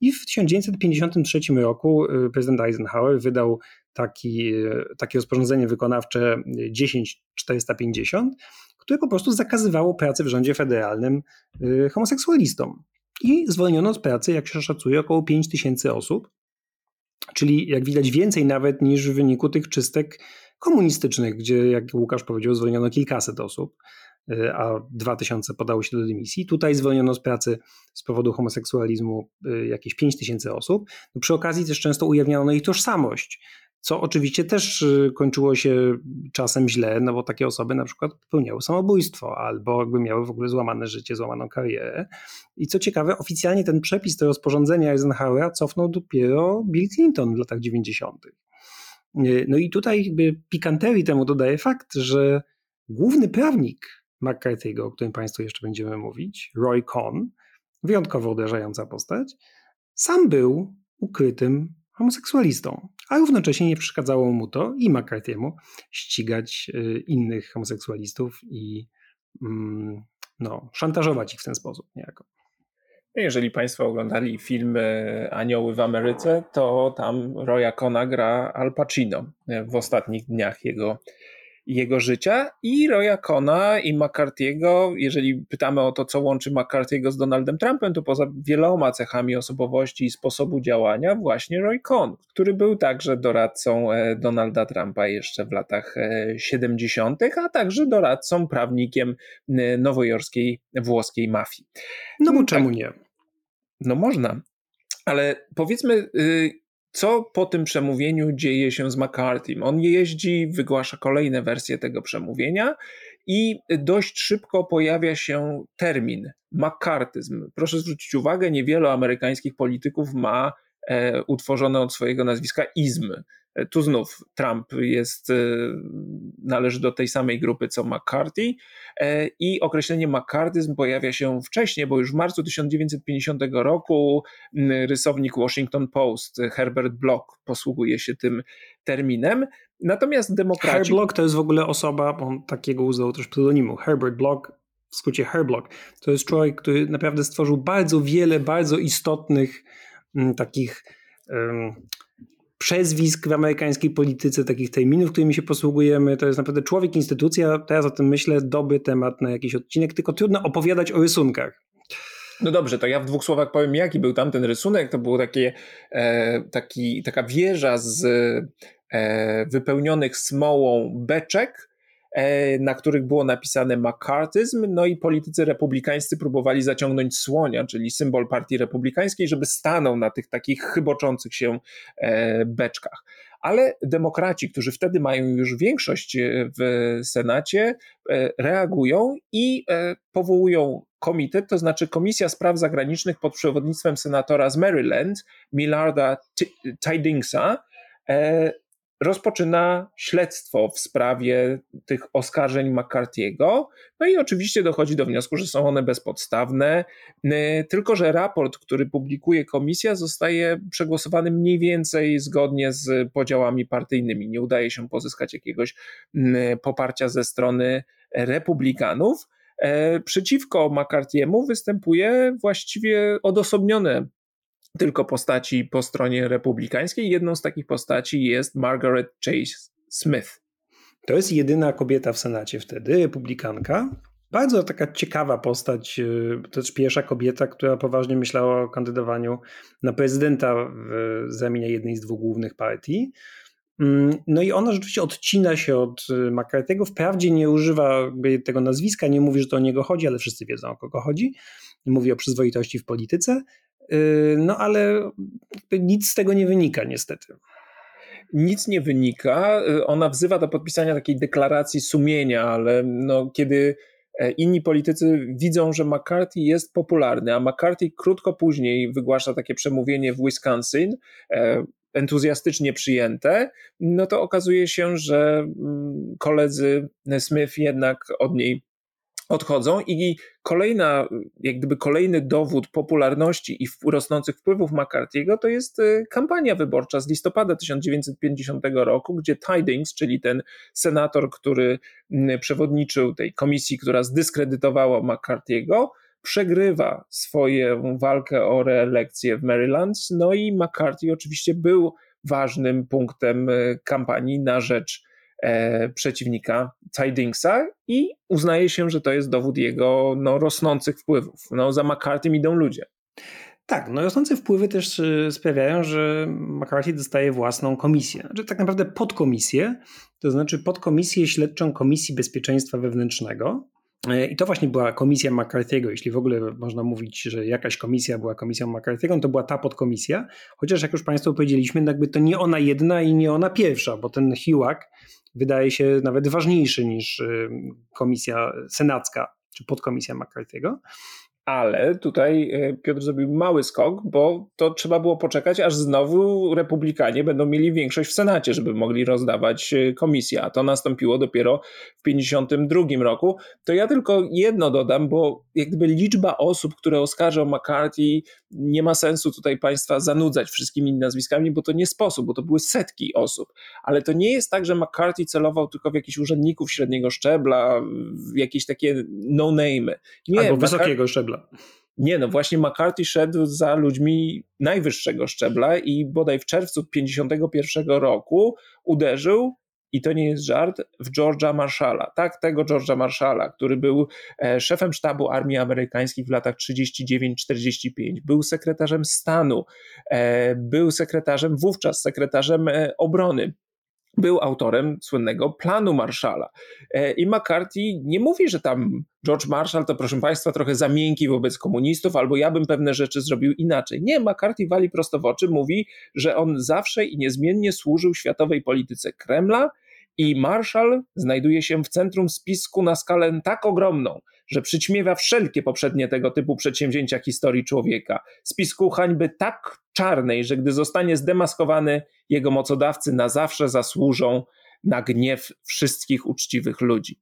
I w 1953 roku y, prezydent Eisenhower wydał taki, y, takie rozporządzenie wykonawcze 10450, które po prostu zakazywało pracy w rządzie federalnym y, homoseksualistom. I zwolniono z pracy, jak się szacuje, około 5 tysięcy osób, czyli jak widać więcej nawet niż w wyniku tych czystek komunistycznych, gdzie, jak Łukasz powiedział, zwolniono kilkaset osób. Y, a 2000 podało się do dymisji. Tutaj zwolniono z pracy z powodu homoseksualizmu y, jakieś 5000 osób. No przy okazji też często ujawniano ich tożsamość, co oczywiście też y, kończyło się czasem źle, no bo takie osoby na przykład popełniały samobójstwo albo jakby miały w ogóle złamane życie, złamaną karierę. I co ciekawe, oficjalnie ten przepis, to rozporządzenia Eisenhowera cofnął dopiero Bill Clinton w latach 90. No i tutaj jakby pikanterii temu dodaje fakt, że główny prawnik McCarthy'ego, o którym Państwu jeszcze będziemy mówić, Roy Cohn, wyjątkowo uderzająca postać, sam był ukrytym homoseksualistą, a równocześnie nie przeszkadzało mu to i McCarthy'emu ścigać y, innych homoseksualistów i mm, no, szantażować ich w ten sposób niejako. Jeżeli Państwo oglądali film Anioły w Ameryce, to tam Roya Cona gra Al Pacino w ostatnich dniach jego jego życia i Roya Cona i McCarthy'ego, jeżeli pytamy o to, co łączy McCarthy'ego z Donaldem Trumpem, to poza wieloma cechami osobowości i sposobu działania właśnie Roy Cohn, który był także doradcą e, Donalda Trumpa jeszcze w latach 70., e, a także doradcą, prawnikiem nowojorskiej włoskiej mafii. No bo tak. czemu nie? No można. Ale powiedzmy, y, co po tym przemówieniu dzieje się z McCarthy? On jeździ, wygłasza kolejne wersje tego przemówienia i dość szybko pojawia się termin McCartyzm. Proszę zwrócić uwagę, niewielu amerykańskich polityków ma utworzone od swojego nazwiska izmy. Tu znów Trump jest, e, należy do tej samej grupy co McCarthy e, i określenie McCarthyzm pojawia się wcześniej, bo już w marcu 1950 roku rysownik Washington Post Herbert Block posługuje się tym terminem. Natomiast demokraci... Herbert Block to jest w ogóle osoba, on takiego uznał też pseudonimu, Herbert Block, w skrócie Herblock. To jest człowiek, który naprawdę stworzył bardzo wiele, bardzo istotnych takich przezwisk w amerykańskiej polityce, takich terminów, którymi się posługujemy. To jest naprawdę człowiek, instytucja. Teraz o tym myślę, dobry temat na jakiś odcinek, tylko trudno opowiadać o rysunkach. No dobrze, to ja w dwóch słowach powiem, jaki był tamten rysunek. To był takie, e, taki, taka wieża z e, wypełnionych smołą beczek, na których było napisane McCarthyzm, no i politycy republikańscy próbowali zaciągnąć słonia, czyli symbol partii republikańskiej, żeby stanął na tych takich chyboczących się e, beczkach. Ale demokraci, którzy wtedy mają już większość e, w Senacie, reagują i powołują komitet, to znaczy Komisja Spraw Zagranicznych pod przewodnictwem senatora z Maryland, Millarda Tidingsa, rozpoczyna śledztwo w sprawie tych oskarżeń McCarthy'ego. No i oczywiście dochodzi do wniosku, że są one bezpodstawne, tylko że raport, który publikuje komisja, zostaje przegłosowany mniej więcej zgodnie z podziałami partyjnymi. Nie udaje się pozyskać jakiegoś poparcia ze strony republikanów. E, przeciwko McCarthy'emu występuje właściwie odosobnione tylko postaci po stronie republikańskiej. Jedną z takich postaci jest Margaret Chase Smith. To jest jedyna kobieta w Senacie wtedy, republikanka. Bardzo taka ciekawa postać, to też pierwsza kobieta, która poważnie myślała o kandydowaniu na prezydenta w zamianie jednej z dwóch głównych partii. Mm, no i ona rzeczywiście odcina się od y, McCarthy'ego. Wprawdzie nie używa tego nazwiska, nie mówi, że to o niego chodzi, ale wszyscy wiedzą o kogo chodzi. Mówi o przyzwoitości w polityce. Y, no ale nic z tego nie wynika, niestety. Nic nie wynika. Y, ona wzywa do podpisania takiej deklaracji sumienia, ale no, kiedy e, inni politycy widzą, że McCarthy jest popularny, a McCarthy krótko później wygłasza takie przemówienie w Wisconsin, e, entuzjastycznie przyjęte, no to okazuje się, że mm, koledzy Smith jednak od niej odchodzą i kolejna, jak gdyby kolejny dowód popularności i rosnących wpływów McCarthy'ego to jest y, kampania wyborcza z listopada 1950 roku, gdzie Tidings, czyli ten senator, który przewodniczył tej komisji, która zdyskredytowała McCarthy'ego, przegrywa swoją walkę o reelekcję w Maryland, no i McCarthy oczywiście był ważnym punktem y, kampanii na rzecz e, przeciwnika Tidingsa i uznaje się, że to jest dowód jego no, rosnących wpływów. No, za McCarthy idą ludzie. Tak, no rosnące wpływy też y, sprawiają, że McCarthy dostaje własną komisję. Znaczy tak naprawdę podkomisję, to znaczy podkomisję śledczą Komisji Bezpieczeństwa Wewnętrznego. E, I to właśnie była komisja McCarthy'ego. Jeśli w ogóle można mówić, że jakaś komisja była komisją McCarthy'ego, to była ta podkomisja. Chociaż jak już Państwu powiedzieliśmy, no jakby to nie ona jedna i nie ona pierwsza, bo ten HUAC wydaje się nawet ważniejszy niż y, komisja senacka czy podkomisja McCarthy'ego ale tutaj e, Piotr zrobił mały skok, bo to trzeba było poczekać, aż znowu republikanie będą mieli większość w Senacie, żeby mogli rozdawać e, komisję, a to nastąpiło dopiero w 1952 roku. To ja tylko jedno dodam, bo jakby liczba osób, które oskarżą McCarthy, nie ma sensu tutaj państwa zanudzać wszystkimi nazwiskami, bo to nie sposób, bo to były setki osób. Ale to nie jest tak, że McCarthy celował tylko w jakichś urzędników średniego szczebla, w jakieś takie no-name. Albo wysokiego szczebla Nie, no właśnie McCarthy szedł za ludźmi najwyższego szczebla i bodaj w czerwcu 1951 roku uderzył, i to nie jest żart, w George'a Marshalla. Tak, tego George'a Marshalla, który był e, szefem sztabu armii amerykańskich w latach 39-45, był sekretarzem stanu, e, był sekretarzem, wówczas sekretarzem e, obrony był autorem słynnego planu Marshalla. E, I McCarthy nie mówi, że tam George Marshall to, proszę Państwa, trochę za miękki wobec komunistów, albo ja bym pewne rzeczy zrobił inaczej. Nie, McCarthy wali prosto w oczy, mówi, że on zawsze i niezmiennie służył światowej polityce Kremla i Marshall znajduje się w centrum spisku na skalę tak ogromną, że przyćmiewa wszelkie poprzednie tego typu przedsięwzięcia historii człowieka. Spisku hańby tak czarnej, że gdy zostanie zdemaskowany, jego mocodawcy na zawsze zasłużą na gniew wszystkich uczciwych ludzi.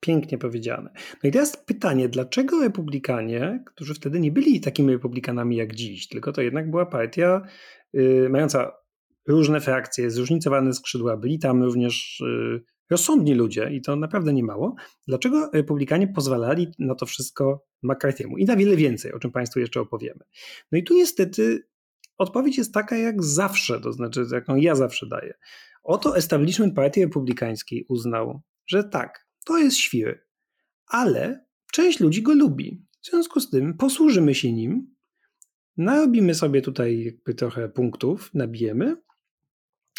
Pięknie powiedziane. No i teraz pytanie, dlaczego republikanie, którzy wtedy nie byli takimi republikanami jak dziś, tylko to jednak była partia yy, mająca różne frakcje, zróżnicowane skrzydła, byli tam również yy, rozsądni ludzie i to naprawdę nie mało. Dlaczego republikanie pozwalali na to wszystko McCarthy'emu i na wiele więcej, o czym Państwu jeszcze opowiemy. No i tu niestety odpowiedź jest taka jak zawsze, to znaczy jaką ja zawsze daję. Oto establishment partii republikańskiej uznał, że tak, to jest świry, ale część ludzi go lubi. W związku z tym posłużymy się nim, narobimy sobie tutaj jakby trochę punktów, nabijemy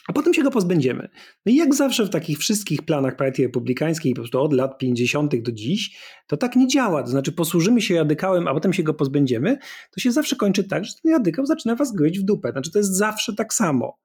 a potem się go pozbędziemy. No i jak zawsze w takich wszystkich planach partii republikańskiej, po prostu od lat 50. do dziś, to tak nie działa. To znaczy posłużymy się radykałem, a potem się go pozbędziemy, to się zawsze kończy tak, że ten radykał zaczyna was gryźć w dupę. Znaczy to jest zawsze tak samo.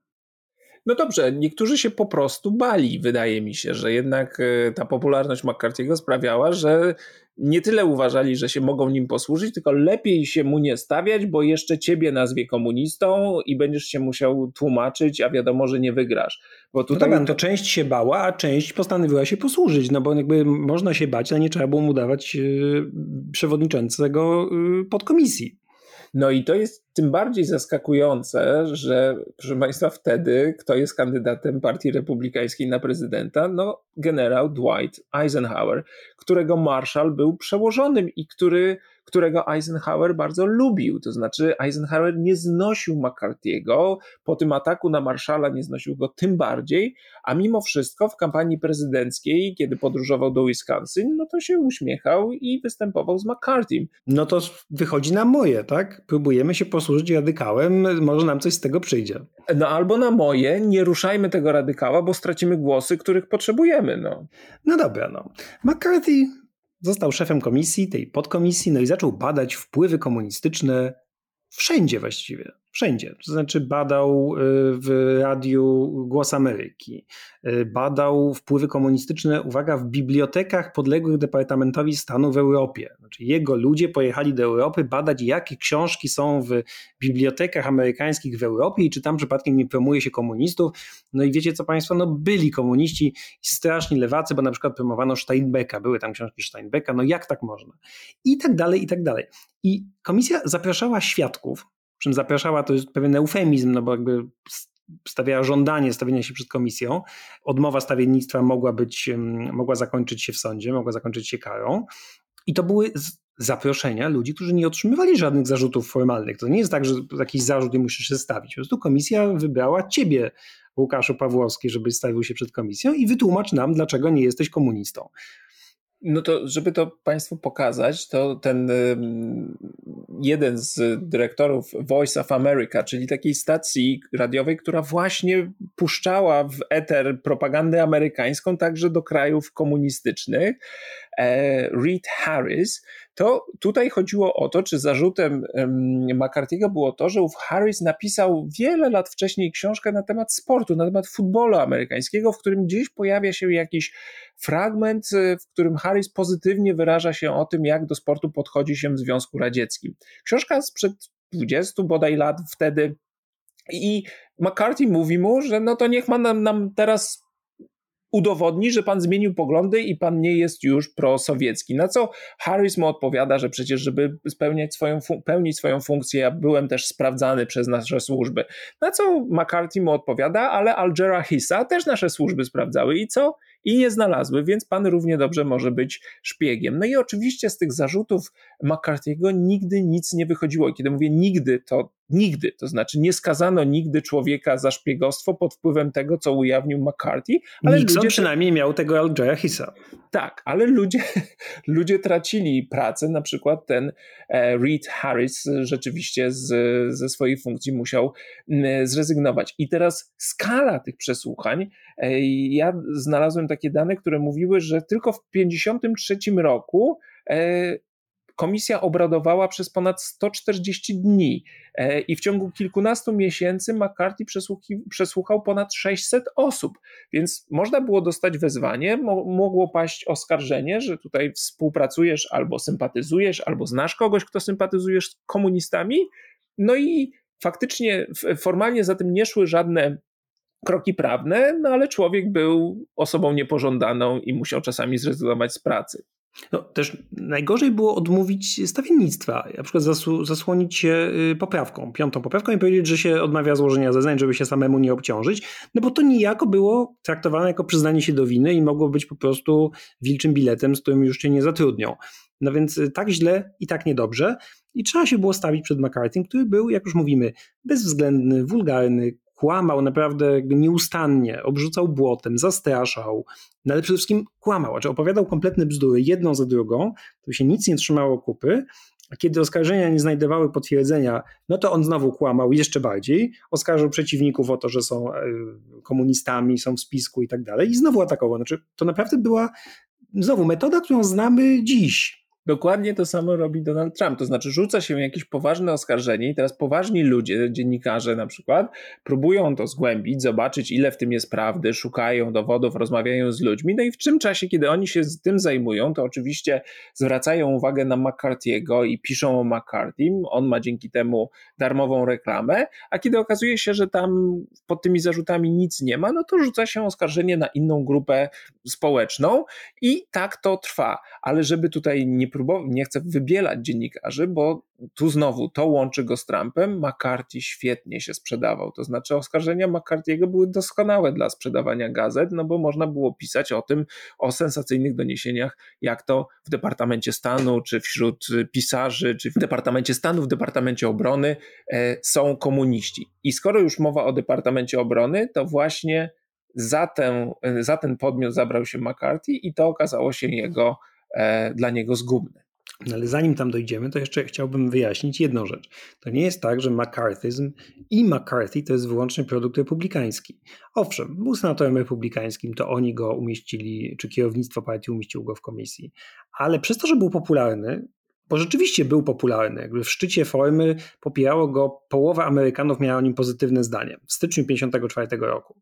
No dobrze, niektórzy się po prostu bali, wydaje mi się, że jednak e, ta popularność McCarthy'ego sprawiała, że nie tyle uważali, że się mogą nim posłużyć, tylko lepiej się mu nie stawiać, bo jeszcze ciebie nazwie komunistą i będziesz się musiał tłumaczyć, a wiadomo, że nie wygrasz. Bo no tutaj... No dobra, to część się bała, a część postanowiła się posłużyć, no bo jakby można się bać, ale nie trzeba było mu dawać yy, przewodniczącego yy, podkomisji. No i to jest tym bardziej zaskakujące, że proszę Państwa, wtedy kto jest kandydatem Partii Republikańskiej na prezydenta? No, generał Dwight Eisenhower, którego Marshall był przełożonym i który którego Eisenhower bardzo lubił. To znaczy, Eisenhower nie znosił McCarthy'ego, po tym ataku na Marszala nie znosił go tym bardziej, a mimo wszystko w kampanii prezydenckiej, kiedy podróżował do Wisconsin, no to się uśmiechał i występował z McCarthy'm. No to wychodzi na moje, tak? Próbujemy się posłużyć radykałem, może nam coś z tego przyjdzie. No albo na moje, nie ruszajmy tego radykała, bo stracimy głosy, których potrzebujemy. No, no dobra, no. McCarthy Został szefem komisji, tej podkomisji, no i zaczął badać wpływy komunistyczne wszędzie właściwie wszędzie. To znaczy badał y, w radiu Głos Ameryki, y, badał wpływy komunistyczne, uwaga, w bibliotekach podległych Departamentowi Stanu w Europie. Znaczy jego ludzie pojechali do Europy badać, jakie książki są w bibliotekach amerykańskich w Europie i czy tam przypadkiem nie promuje się komunistów. No i wiecie co Państwo, no byli komuniści straszni lewacy, bo na przykład promowano Steinbecka, były tam książki Steinbecka, no jak tak można? I tak dalej, i tak dalej. I komisja zapraszała świadków, czym zapraszała, to jest pewien eufemizm, no bo jakby stawiała żądanie stawienia się przed komisją. Odmowa stawiennictwa mogła być, mogła zakończyć się w sądzie, mogła zakończyć się karą. I to były zaproszenia ludzi, którzy nie otrzymywali żadnych zarzutów formalnych. To nie jest tak, że jakiś zarzut nie musisz się stawić. Po prostu komisja wybrała ciebie Łukaszu Pawłowski, żebyś stawił się przed komisją i wytłumacz nam, dlaczego nie jesteś komunistą. No to, żeby to Państwu pokazać, to ten jeden z dyrektorów Voice of America, czyli takiej stacji radiowej, która właśnie puszczała w eter propagandę amerykańską także do krajów komunistycznych, e, Reed Harris, to tutaj chodziło o to, czy zarzutem McCarthy'ego było to, że ów Harris napisał wiele lat wcześniej książkę na temat sportu, na temat futbolu amerykańskiego, w którym gdzieś pojawia się jakiś fragment, e, w którym Harris pozytywnie wyraża się o tym, jak do sportu podchodzi się w Związku Radzieckim. Książka sprzed 20 bodaj lat wtedy i McCarthy mówi mu, że no to niech ma nam, nam teraz udowodni, że pan zmienił poglądy i pan nie jest już prosowiecki. Na co Harris mu odpowiada, że przecież, żeby spełniać swoją, pełnić swoją funkcję, ja byłem też sprawdzany przez nasze służby. Na co McCarthy mu odpowiada, ale Al Hissa też nasze służby sprawdzały i co? i nie znalazły, więc pan równie dobrze może być szpiegiem. No i oczywiście z tych zarzutów McCarthy'ego nigdy nic nie wychodziło. Kiedy mówię nigdy, to nigdy, to znaczy nie skazano nigdy człowieka za szpiegostwo pod wpływem tego, co ujawnił McCarthy. Ale Nixon ludzie przynajmniej miał tego Al Hissa. Tak, ale ludzie, ludzie tracili pracę, na przykład ten e, Reed Harris rzeczywiście z, ze swojej funkcji musiał zrezygnować. I teraz skala tych przesłuchań, e, ja znalazłem takie dane, które mówiły, że tylko w 1953 roku e, Komisja obradowała przez ponad 140 dni e, i w ciągu kilkunastu miesięcy McCarthy przesłuchał ponad 600 osób, więc można było dostać wezwanie, mogło paść oskarżenie, że tutaj współpracujesz albo sympatyzujesz, albo znasz kogoś, kto sympatyzujesz z komunistami. No i faktycznie formalnie za tym nie szły żadne kroki prawne, no ale człowiek był osobą niepożądaną i musiał czasami zrezygnować z pracy. No, też najgorzej było odmówić stawiennictwa, na przykład zasłonić się y, poprawką, piątą poprawką i powiedzieć, że się odmawia złożenia zeznań, żeby się samemu nie obciążyć, no bo to niejako było traktowane jako przyznanie się do winy i mogło być po prostu wilczym biletem, z którym już cię nie zatrudnią. No więc y, tak źle i tak niedobrze i trzeba się było stawić przed McCarthy, który był, jak już mówimy, bezwzględny, wulgarny, kłamał naprawdę nieustannie, obrzucał błotem, zastraszał, no ale przede wszystkim kłamał, znaczy opowiadał kompletne bzdury, jedną za drugą, to się nic nie trzymało kupy, a kiedy oskarżenia nie znajdowały potwierdzenia, no to on znowu kłamał jeszcze bardziej, oskarżył przeciwników o to, że są e, komunistami, są w spisku i tak dalej i znowu atakował. Znaczy to naprawdę była znowu metoda, którą znamy dziś, Dokładnie to samo robi Donald Trump. To znaczy, rzuca się jakieś poważne oskarżenie, i teraz poważni ludzie, dziennikarze na przykład, próbują to zgłębić, zobaczyć, ile w tym jest prawdy, szukają dowodów, rozmawiają z ludźmi. No i w czym czasie, kiedy oni się z tym zajmują, to oczywiście zwracają uwagę na McCarthy'ego i piszą o McCarthy. On ma dzięki temu darmową reklamę, a kiedy okazuje się, że tam pod tymi zarzutami nic nie ma, no to rzuca się oskarżenie na inną grupę społeczną i tak to trwa. Ale żeby tutaj nie próbował, nie chcę wybielać dziennikarzy, bo tu znowu to łączy go z Trumpem. McCarthy świetnie się sprzedawał, to znaczy oskarżenia McCarthy'ego były doskonałe dla sprzedawania gazet, no bo można było pisać o tym, o sensacyjnych doniesieniach, jak to w Departamencie Stanu, czy wśród pisarzy, czy w Departamencie Stanu, w Departamencie Obrony e, są komuniści. I skoro już mowa o Departamencie Obrony, to właśnie za, ten za ten podmiot zabrał się McCarthy i to okazało się jego E, dla niego zgubny. No ale zanim tam dojdziemy, to jeszcze chciałbym wyjaśnić jedną rzecz. To nie jest tak, że McCarthyzm i McCarthy to jest wyłącznie produkt republikański. Owszem, był senatorem republikańskim, to oni go umieścili, czy kierownictwo partii umieściło go w komisji, ale przez to, że był popularny, bo rzeczywiście był popularny, jakby w szczycie formy popierało go, połowa Amerykanów miała o nim pozytywne zdanie w styczniu 1954 roku.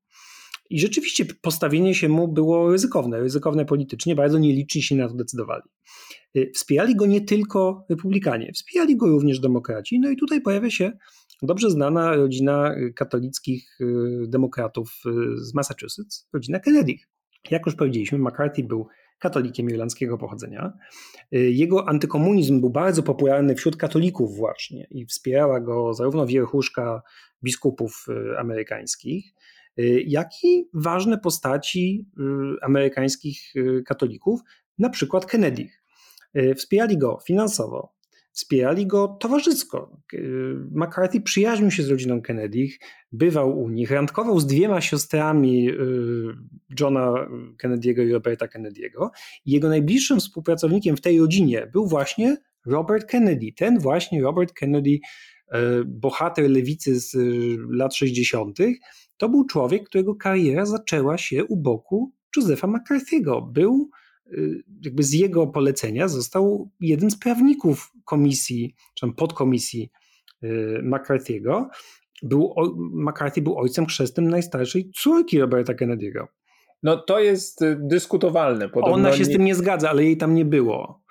I rzeczywiście postawienie się mu było ryzykowne, ryzykowne politycznie, bardzo nieliczni się na to decydowali. Y, wspierali go nie tylko republikanie, wspierali go również demokraci. No i tutaj pojawia się dobrze znana rodzina katolickich y, demokratów y, z Massachusetts, rodzina Kennedy. Jak już powiedzieliśmy, McCarthy był katolikiem irlandzkiego pochodzenia. Jego antykomunizm był bardzo popularny wśród katolików właśnie i wspierała go zarówno wierchuszka biskupów amerykańskich, jak i ważne postaci y, amerykańskich y, katolików, na przykład Kennedy. Wspierali go finansowo, wspierali go towarzysko. McCarthy przyjaźnił się z rodziną Kennedy, bywał u nich, randkował z dwiema siostrami Johna Kennedy'ego i Roberta Kennedy'ego jego najbliższym współpracownikiem w tej rodzinie był właśnie Robert Kennedy. Ten właśnie Robert Kennedy, bohater lewicy z lat 60., to był człowiek, którego kariera zaczęła się u boku Josepha McCarthy'ego. Był y, jakby z jego polecenia został jeden z prawników komisji, czy podkomisji y, McCarthy'ego. Był, McCarthy był ojcem chrzestnym najstarszej córki Roberta Kennedy'ego. No to jest y, dyskutowalne. Podobno Ona się z tym nie zgadza, ale jej tam nie było.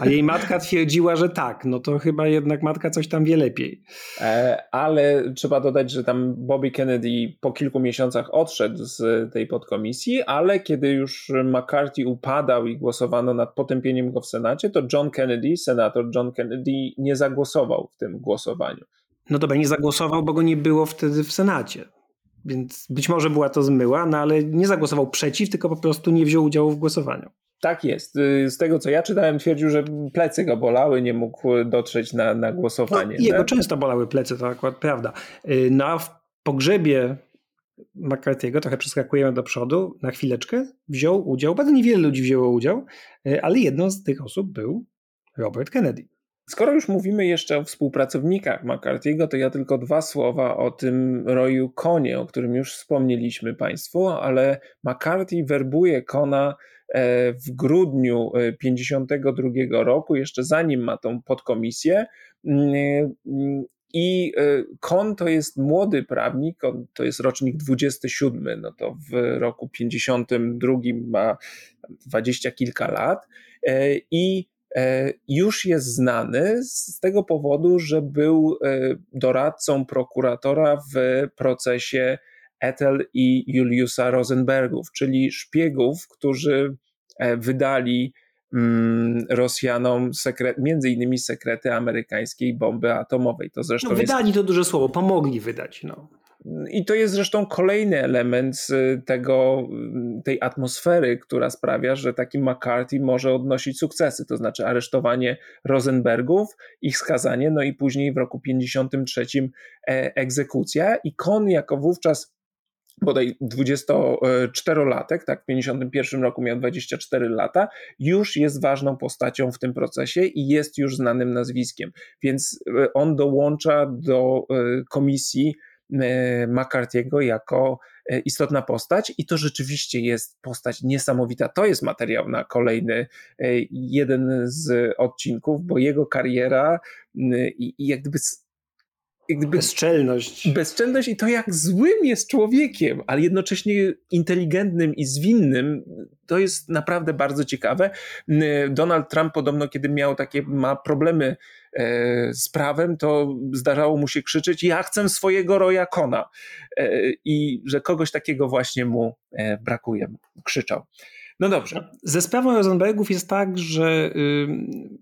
A jej matka twierdziła, że tak, no to chyba jednak matka coś tam wie lepiej. E, ale trzeba dodać, że tam Bobby Kennedy po kilku miesiącach odszedł z tej podkomisji, ale kiedy już McCarthy upadał i głosowano nad potępieniem go w Senacie, to John Kennedy, senator John Kennedy, nie zagłosował w tym głosowaniu. No dobra, nie zagłosował, bo go nie było wtedy w Senacie. Więc być może była to zmyła, no ale nie zagłosował przeciw, tylko po prostu nie wziął udziału w głosowaniu. Tak jest. Y, z tego co ja czytałem, twierdził, że plecy go bolały, nie mógł dotrzeć na, na głosowanie. No, jego tak? często bolały plecy, to akurat prawda. Y, na pogrzebie McCarthy'ego, trochę przeskakujemy do przodu, na chwileczkę wziął udział, bardzo niewiele ludzi wzięło udział, y, ale jedną z tych osób był Robert Kennedy. Skoro już mówimy jeszcze o współpracownikach McCarthy'ego, to ja tylko dwa słowa o tym Royu Konie, o którym już wspomnieliśmy Państwu, ale McCarthy werbuje Kona w grudniu 52 e, roku, jeszcze zanim ma tą podkomisję. Mm, e, I Kon to jest młody prawnik, on to jest rocznik 27, no to w roku 52 ma dwadzieścia kilka lat i już jest znany z tego powodu, że był doradcą prokuratora w procesie Ethel i Juliusa Rosenbergów, czyli szpiegów, którzy e, wydali mm, Rosjanom sekret, między innymi sekrety amerykańskiej bomby atomowej. To zresztą no, wydali jest... to duże słowo, pomogli wydać. No. I to jest zresztą kolejny element tego, tej atmosfery, która sprawia, że taki McCarthy może odnosić sukcesy, to znaczy aresztowanie Rosenbergów, ich skazanie, no i później w roku 53 e, egzekucja. I Kon jako wówczas bodaj 24-latek, tak, w 51 roku miał 24 lata, już jest ważną postacią w tym procesie i jest już znanym nazwiskiem. Więc e, on dołącza do e, komisji e, McCarthy'ego jako istotna postać i to rzeczywiście jest postać niesamowita. To jest materiał na kolejny jeden z odcinków, bo jego kariera i, jak gdyby gdyby bezczelność. Bezczelność i to, jak złym jest człowiekiem, ale jednocześnie inteligentnym i zwinnym, to jest naprawdę bardzo ciekawe. Donald Trump podobno, kiedy miał takie, ma problemy e, z prawem, to zdarzało mu się krzyczeć: Ja chcę swojego Roya Kona. E, I że kogoś takiego właśnie mu e, brakuje. Krzyczał. No dobrze. Ze sprawą Rosenbergów jest tak, że y,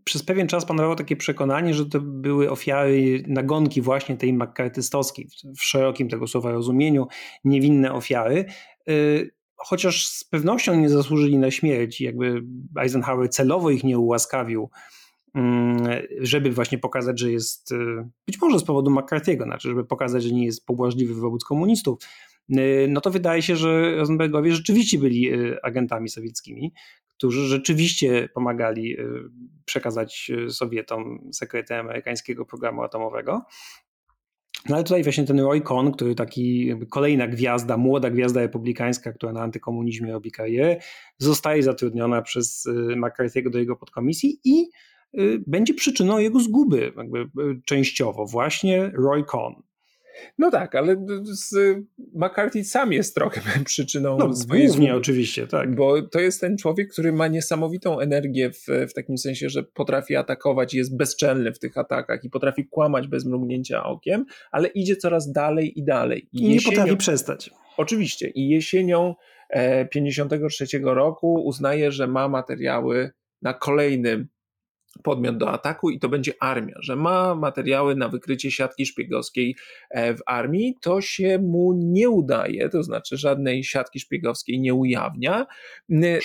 przez pewien czas panowało takie przekonanie, że to były ofiary nagonki właśnie tej makartystowskiej, w szerokim tego słowa rozumieniu, niewinne ofiary. Y, chociaż z pewnością nie zasłużyli na śmierć, jakby Eisenhower celowo ich nie ułaskawił, żeby właśnie pokazać, że jest, y, być może z powodu McCarthy'ego, znaczy, żeby pokazać, że nie jest pobłażliwy wobec komunistów, no to wydaje się, że Rosenbergowie rzeczywiście byli y, agentami sowieckimi, którzy rzeczywiście pomagali y, przekazać Sowietom sekrety amerykańskiego programu atomowego. No ale tutaj właśnie ten Roy Cohn, który taki kolejna gwiazda, młoda gwiazda republikańska, która na antykomunizmie robi karierę, zostaje zatrudniona przez McCarthy'ego do jego podkomisji i będzie przyczyną jego zguby, jakby częściowo, właśnie Roy Cohn. No tak, ale McCarthy sam jest trochę przyczyną no, swojej głównie oczywiście, tak. Bo to jest ten człowiek, który ma niesamowitą energię w, w takim sensie, że potrafi atakować, jest bezczelny w tych atakach i potrafi kłamać bez mrugnięcia okiem, ale idzie coraz dalej i dalej. I, I nie potrafi przestać. Oczywiście. I jesienią 53 e, roku uznaje, że ma materiały na kolejnym podmiot do ataku i to będzie armia, że ma materiały na wykrycie siatki szpiegowskiej e, w armii, to się mu nie udaje, to znaczy żadnej siatki szpiegowskiej nie ujawnia.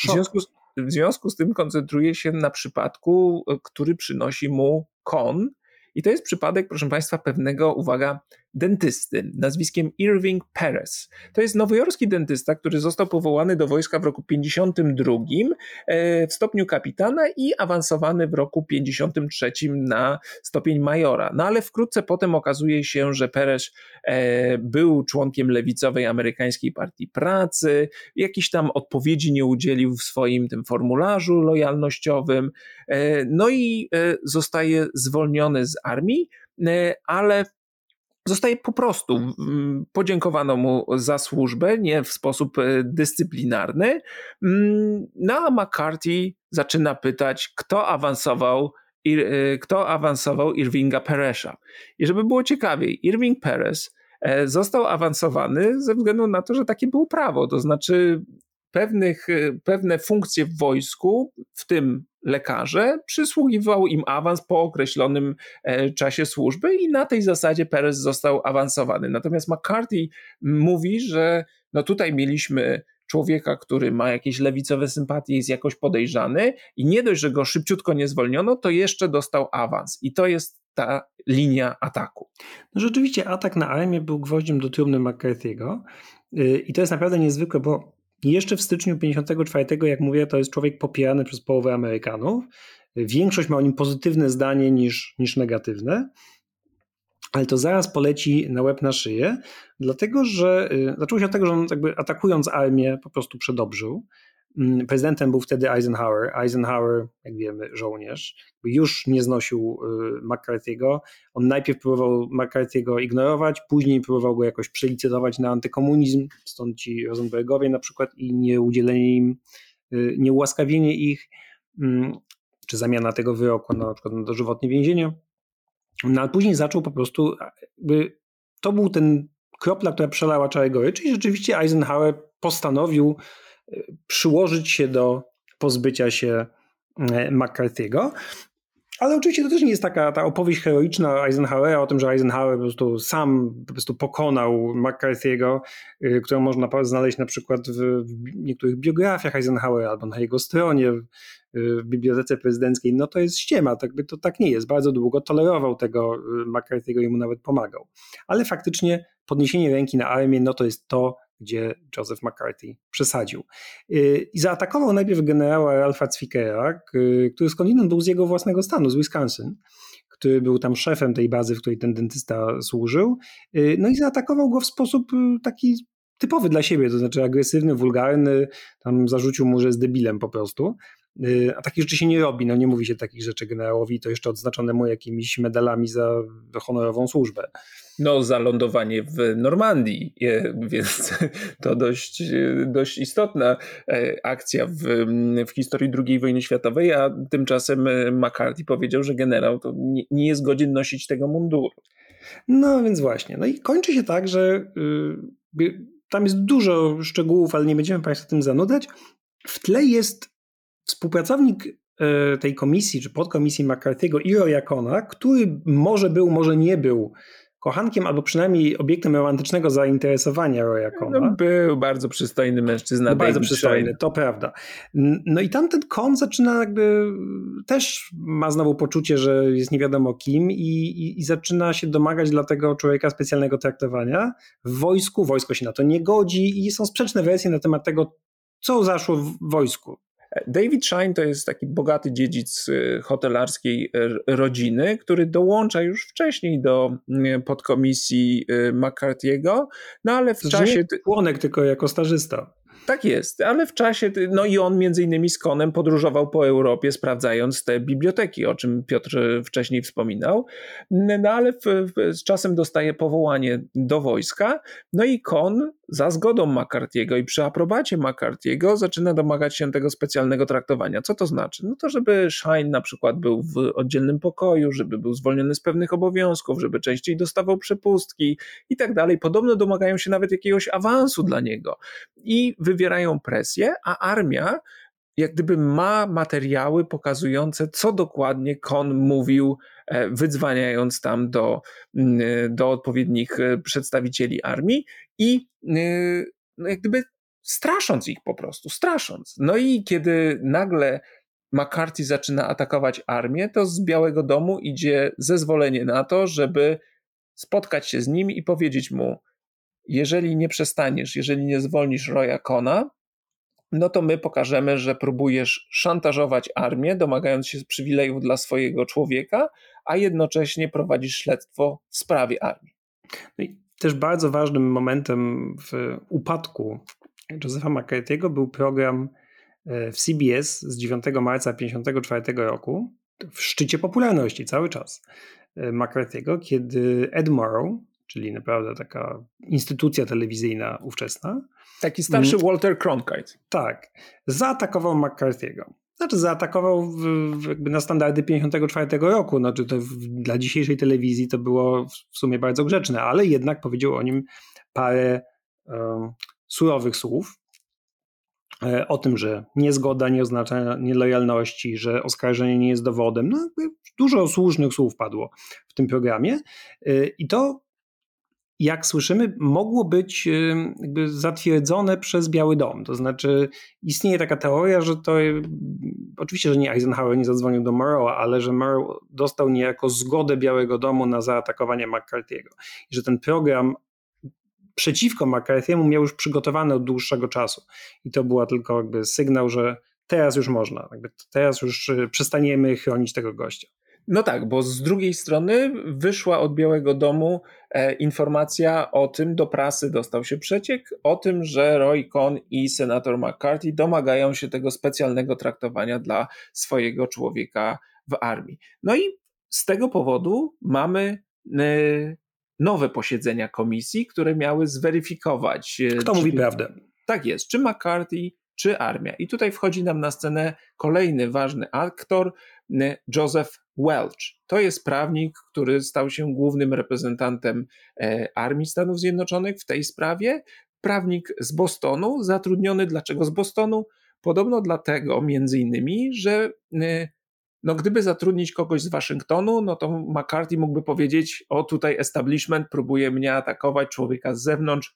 W związku z w związku z tym koncentruje się na przypadku, który przynosi mu Kon. I to jest przypadek, proszę Państwa, pewnego, uwaga, dentysty nazwiskiem Irving Perez. To jest nowojorski dentysta, który został powołany do wojska w roku 52 e, w stopniu kapitana i awansowany w roku 53 na stopień majora. No ale wkrótce potem okazuje się, że Perez e, był członkiem lewicowej amerykańskiej partii pracy, jakiś tam odpowiedzi nie udzielił w swoim tym formularzu lojalnościowym, e, no i zostaje zwolniony z armii, ale Zostaje po prostu, podziękowano mu za służbę, nie w sposób e, dyscyplinarny. Mm, no a McCarthy zaczyna pytać, kto awansował, e, kto awansował Irvinga Peresza. I żeby było ciekawiej, Irving Perez e, został awansowany ze względu na to, że takie było prawo, to znaczy pewnych, pewne funkcje w wojsku, w tym lekarze, przysługiwał im awans po określonym e, czasie służby i na tej zasadzie Perez został awansowany. Natomiast McCarthy mówi, że no tutaj mieliśmy człowieka, który ma jakieś lewicowe sympatie, jest jakoś podejrzany i nie dość, że go szybciutko nie zwolniono, to jeszcze dostał awans. I to jest ta linia ataku. No rzeczywiście atak na armię był gwoździem do trumny McCarthy'ego y, i to jest naprawdę niezwykłe, bo i jeszcze w styczniu 54, jak mówię, to jest człowiek popierany przez połowę Amerykanów. Większość ma o nim pozytywne zdanie niż, niż negatywne, ale to zaraz poleci na łeb na szyję, dlatego że y, zaczęło się od tego, że on jakby atakując armię po prostu przedobrzył. Mm, prezydentem był wtedy Eisenhower. Eisenhower, jak wiemy, żołnierz, już nie znosił y, McCarthy'ego. On najpierw próbował McCarthy'ego ignorować, później próbował go jakoś przelicytować na antykomunizm, stąd ci Rosenbergowie na przykład i nie udzielenie im, y, nie ułaskawienie ich, mm, czy zamiana tego wyroku na, na przykład na dożywotnie więzienie. No a później zaczął po prostu, to był ten kropla, która przelała czarę gory, czyli rzeczywiście Eisenhower postanowił przyłożyć się do pozbycia się e, McCarthy'ego. Ale oczywiście to też nie jest taka ta opowieść heroiczna Eisenhowera o tym, że Eisenhower po prostu sam po prostu pokonał McCarthy'ego, y, którą można znaleźć na przykład w, niektórych biografiach Eisenhowera albo na jego stronie w bibliotece prezydenckiej. No to jest ściema, tak by to tak nie jest. Bardzo długo tolerował tego y, McCarthy'ego i mu nawet pomagał. Ale faktycznie podniesienie ręki na armię, no to jest to, gdzie Joseph McCarthy przesadził. Y, I zaatakował najpierw generała Ralpha Zwickera, który skądinąd był z jego własnego stanu, z Wisconsin, który był tam szefem tej bazy, w której ten dentysta służył. Y, no i zaatakował go w sposób y, taki typowy dla siebie, to znaczy agresywny, wulgarny, tam zarzucił mu, że jest debilem po prostu. A takich rzeczy się nie robi, no nie mówi się takich rzeczy generałowi, to jeszcze odznaczonemu jakimiś medalami za honorową służbę no, lądowanie w Normandii, więc to dość, dość istotna e, akcja w, w historii II wojny światowej, a tymczasem McCarthy powiedział, że generał to nie, nie jest godzien nosić tego munduru. No więc właśnie. No i kończy się tak, że y, tam jest dużo szczegółów, ale nie będziemy Państwa tym zanudzać. W tle jest współpracownik y, tej komisji, czy podkomisji McCarthy'ego, Iro Jakona, który może był, może nie był kochankiem albo przynajmniej obiektem romantycznego zainteresowania Roya Cona. No, był bardzo przystojny mężczyzna. Bardzo przystojny, to prawda. No i tamten Kon zaczyna jakby, też ma znowu poczucie, że jest nie wiadomo kim i, i, i zaczyna się domagać dla tego człowieka specjalnego traktowania w wojsku. Wojsko się na to nie godzi i są sprzeczne wersje na temat tego, co zaszło w wojsku. David Shine to jest taki bogaty dziedzic y, hotelarskiej y, rodziny, który dołącza już wcześniej do y, podkomisji McCarthy'ego, no ale w czasie... Członek tylko jako stażysta. Tak jest, ale w czasie, no i on między innymi z Konem podróżował po Europie, sprawdzając te biblioteki, o czym Piotr wcześniej wspominał, no ale w, w, z czasem dostaje powołanie do wojska, no i Kon za zgodą McCarthy'ego i przy aprobacie McCarthy'ego zaczyna domagać się tego specjalnego traktowania. Co to znaczy? No to, żeby Shine na przykład był w oddzielnym pokoju, żeby był zwolniony z pewnych obowiązków, żeby częściej dostawał przepustki i tak dalej. Podobno domagają się nawet jakiegoś awansu dla niego i wywierają presję, a armia jak gdyby ma materiały pokazujące, co dokładnie Kon mówił, e, wydzwaniając tam do, do odpowiednich e, przedstawicieli armii i e, no jak gdyby strasząc ich po prostu, strasząc. No i kiedy nagle McCarthy zaczyna atakować armię, to z Białego Domu idzie zezwolenie na to, żeby spotkać się z nim i powiedzieć mu: Jeżeli nie przestaniesz, jeżeli nie zwolnisz Roya Kona, no to my pokażemy, że próbujesz szantażować armię, domagając się przywilejów dla swojego człowieka, a jednocześnie prowadzisz śledztwo w sprawie armii. No i też bardzo ważnym momentem w upadku Josepha McCarthy'ego był program e, w CBS z 9 marca 1954 roku, w szczycie popularności cały czas e, McCarthy'ego, kiedy Ed Morrow, czyli naprawdę taka instytucja telewizyjna ówczesna. Taki starszy mm. Walter Cronkite. Tak, zaatakował McCarthy'ego. Znaczy zaatakował w, w jakby na standardy 54 roku. Znaczy to w, dla dzisiejszej telewizji to było w sumie bardzo grzeczne, ale jednak powiedział o nim parę um, surowych słów. E, o tym, że niezgoda nie oznacza nielojalności, że oskarżenie nie jest dowodem. No, dużo słusznych słów padło w tym programie. E, I to jak słyszymy, mogło być jakby zatwierdzone przez Biały Dom. To znaczy, istnieje taka teoria, że to oczywiście, że nie Eisenhower nie zadzwonił do Monroe, ale że Monroe dostał niejako zgodę Białego Domu na zaatakowanie McCarthy'ego. I że ten program przeciwko McCarthy'emu miał już przygotowany od dłuższego czasu. I to była tylko jakby sygnał, że teraz już można, teraz już y, przestaniemy chronić tego gościa. No tak, bo z drugiej strony wyszła od Białego Domu e, informacja o tym, do prasy dostał się przeciek, o tym, że Roy Cohn i senator McCarthy domagają się tego specjalnego traktowania dla swojego człowieka w armii. No i z tego powodu mamy e, nowe posiedzenia komisji, które miały zweryfikować. E, Kto czy, mówi prawdę? Tak jest, czy McCarthy, czy armia. I tutaj wchodzi nam na scenę kolejny ważny aktor, Joseph Welch. To jest prawnik, który stał się głównym reprezentantem e, Armii Stanów Zjednoczonych w tej sprawie. Prawnik z Bostonu, zatrudniony dlaczego z Bostonu? Podobno dlatego, między innymi, że e, no, gdyby zatrudnić kogoś z Waszyngtonu, no to McCarthy mógłby powiedzieć: O, tutaj establishment próbuje mnie atakować, człowieka z zewnątrz,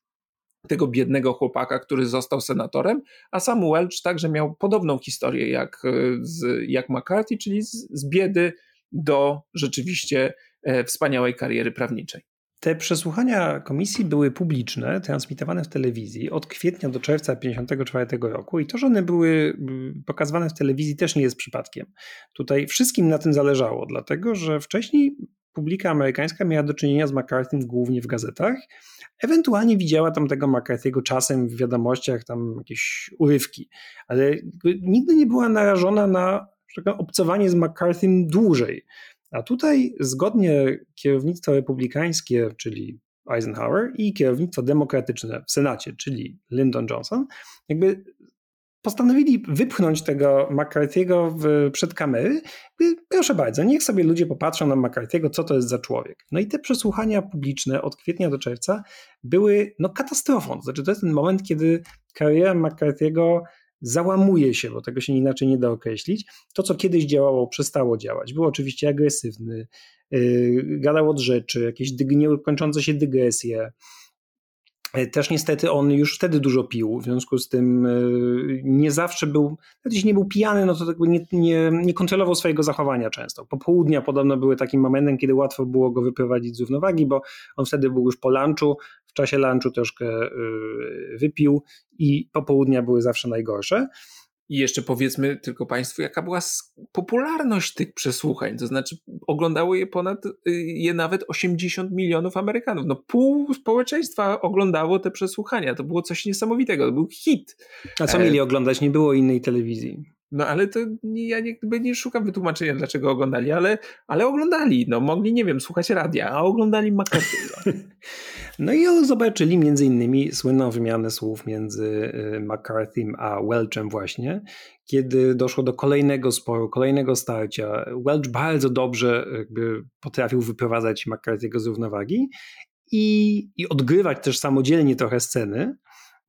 tego biednego chłopaka, który został senatorem, a sam Welch także miał podobną historię jak, e, z, jak McCarthy, czyli z, z biedy do rzeczywiście e, wspaniałej kariery prawniczej. Te przesłuchania komisji były publiczne, transmitowane w telewizji od kwietnia do czerwca 1954 roku i to, że one były pokazywane w telewizji też nie jest przypadkiem. Tutaj wszystkim na tym zależało, dlatego że wcześniej publika amerykańska miała do czynienia z McCarthy głównie w gazetach, ewentualnie widziała tam tego McCarthy'ego czasem w wiadomościach, tam jakieś urywki, ale nigdy nie była narażona na obcowanie z McCarthym dłużej. A tutaj zgodnie kierownictwo republikańskie, czyli Eisenhower i kierownictwo demokratyczne w Senacie, czyli Lyndon Johnson, jakby postanowili wypchnąć tego McCarthy'ego przed kamery. Proszę bardzo, niech sobie ludzie popatrzą na McCarthy'ego, co to jest za człowiek. No i te przesłuchania publiczne od kwietnia do czerwca były no, katastrofą. To znaczy, to jest ten moment, kiedy kariera McCarthy'ego załamuje się, bo tego się inaczej nie da określić. To, co kiedyś działało, przestało działać. Był oczywiście agresywny, yy, gadał od rzeczy, jakieś niekończące się dygresje. Yy, też niestety on już wtedy dużo pił, w związku z tym yy, nie zawsze był, jeśli nie był pijany, no to tak nie, nie, nie kontrolował swojego zachowania często. Popołudnia podobno były takim momentem, kiedy łatwo było go wyprowadzić z równowagi, bo on wtedy był już po lunchu, czasie lunchu troszkę y, wypił i popołudnia były zawsze najgorsze. I jeszcze powiedzmy tylko Państwu, jaka była popularność tych przesłuchań. To znaczy, oglądało je ponad, y, je nawet 80 milionów Amerykanów. No pół społeczeństwa oglądało te przesłuchania. To było coś niesamowitego. To był hit. A co mieli oglądać? Nie było innej telewizji. No ale to nie, ja nie, nie szukam wytłumaczenia, dlaczego oglądali, ale, ale oglądali. No mogli, nie wiem, słuchać radia, a oglądali McCarthy'ego. No i zobaczyli między innymi słynną wymianę słów między y, McCarthym a Welchem właśnie, kiedy doszło do kolejnego sporu, kolejnego starcia. Welch bardzo dobrze jakby potrafił wyprowadzać McCarthy'ego z równowagi i, i odgrywać też samodzielnie trochę sceny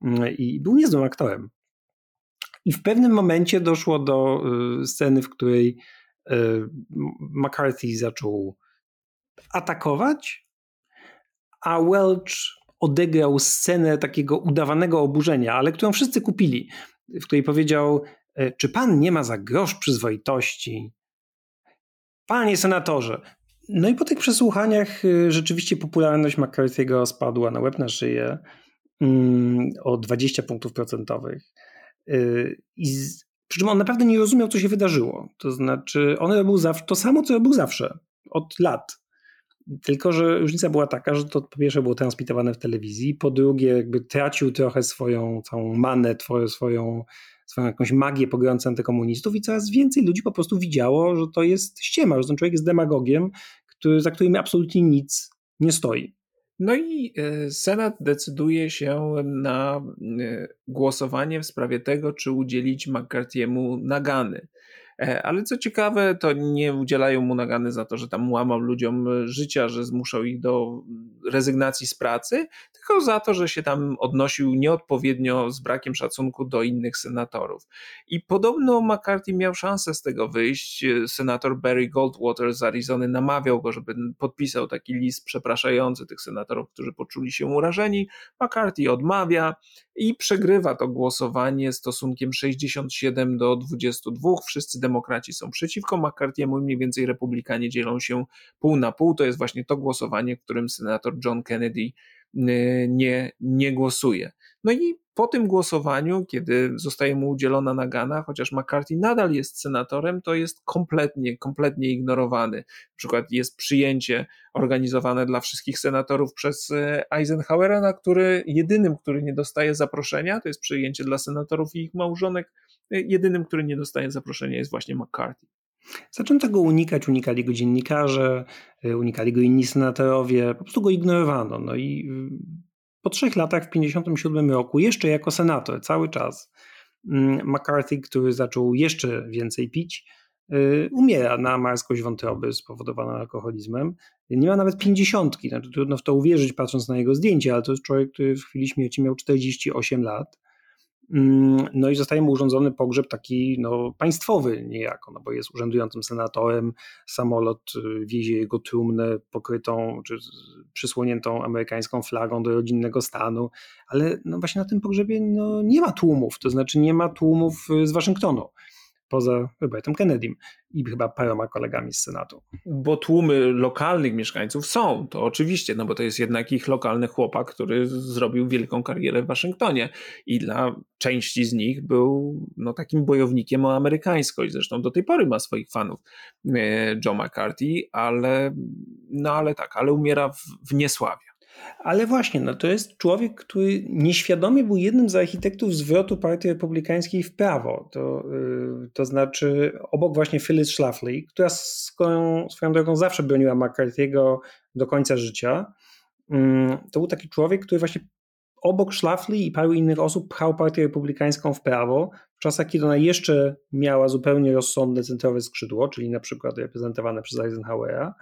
mm, i był niezłym aktorem. I w pewnym momencie doszło do y, sceny, w której y, McCarthy zaczął atakować, a Welch odegrał scenę takiego udawanego oburzenia, ale którą wszyscy kupili, w której powiedział: e, Czy pan nie ma za grosz przyzwoitości? Panie senatorze. No i po tych przesłuchaniach y, rzeczywiście popularność McCarthy'ego spadła na łeb na szyję mm, o 20 punktów procentowych. I z, przy czym on naprawdę nie rozumiał, co się wydarzyło. To znaczy, on robił zawsze to samo, co robił zawsze, od lat. Tylko, że różnica była taka, że to po pierwsze było transmitowane w telewizji, po drugie jakby tracił trochę swoją całą manę, swoją, swoją jakąś magię pogrającą antykomunistów i coraz więcej ludzi po prostu widziało, że to jest ściema, że ten człowiek jest demagogiem, który, za którym absolutnie nic nie stoi. No i e, Senat decyduje się na e, głosowanie w sprawie tego, czy udzielić McCarthy'emu nagany. E, ale co ciekawe, to nie udzielają mu nagany za to, że tam łamał ludziom e, życia, że zmuszał ich do rezygnacji z pracy, tylko za to, że się tam odnosił nieodpowiednio z brakiem szacunku do innych senatorów. I podobno McCarthy miał szansę z tego wyjść. E, senator Barry Goldwater z Arizony namawiał go, żeby podpisał taki list przepraszający tych senatorów, którzy poczuli się urażeni. McCarthy odmawia i przegrywa to głosowanie stosunkiem 67 do 22. Wszyscy demokraci są przeciwko McCarthy'emu i mniej więcej republikanie dzielą się pół na pół. To jest właśnie to głosowanie, w którym senator John Kennedy y, nie, nie głosuje. No i po tym głosowaniu, kiedy zostaje mu udzielona nagana, chociaż McCarthy nadal jest senatorem, to jest kompletnie, kompletnie ignorowany. Na przykład jest przyjęcie organizowane dla wszystkich senatorów przez y, Eisenhowera, na który jedynym, który nie dostaje zaproszenia, to jest przyjęcie dla senatorów i ich małżonek, jedynym, który nie dostaje zaproszenia jest właśnie McCarthy. Zaczęto go unikać, unikali go dziennikarze, y, unikali go inni senatorowie, po prostu go ignorowano. No i y, po trzech latach, w 1957 roku, jeszcze jako senator, cały czas, mm, McCarthy, który zaczął jeszcze więcej pić, y, umiera na marskość wątroby spowodowaną alkoholizmem. Nie ma nawet pięćdziesiątki, znaczy trudno w to uwierzyć patrząc na jego zdjęcie, ale to jest człowiek, który w chwili śmierci miał 48 lat. Mm, no i zostaje mu urządzony pogrzeb taki no, państwowy niejako, no bo jest urzędującym senatorem, samolot y, wiezie jego trumnę pokrytą czy przysłoniętą amerykańską flagą do rodzinnego stanu, ale no właśnie na tym pogrzebie no, nie ma tłumów, to znaczy nie ma tłumów y, z Waszyngtonu poza Robertem Kennedym i chyba paroma kolegami z Senatu. Bo tłumy lokalnych mieszkańców są, to oczywiście, no bo to jest jednak ich lokalny chłopak, który zrobił wielką karierę w Waszyngtonie i dla części z nich był no, takim bojownikiem o amerykańskość. Zresztą do tej pory ma swoich fanów e, Joe McCarthy, ale no ale tak, ale umiera w, w niesławie. Ale właśnie, no to jest człowiek, który nieświadomie był jednym z architektów zwrotu Partii Republikańskiej w prawo. To, yy, to znaczy obok właśnie Phyllis Schlafly, która swoją, swoją drogą zawsze broniła McCarthy'ego do końca życia. Yy, to był taki człowiek, który właśnie obok Schlafly i paru innych osób pchał Partię Republikańską w prawo, w czasach, kiedy ona jeszcze miała zupełnie rozsądne centrowe skrzydło, czyli na przykład reprezentowane przez Eisenhowera.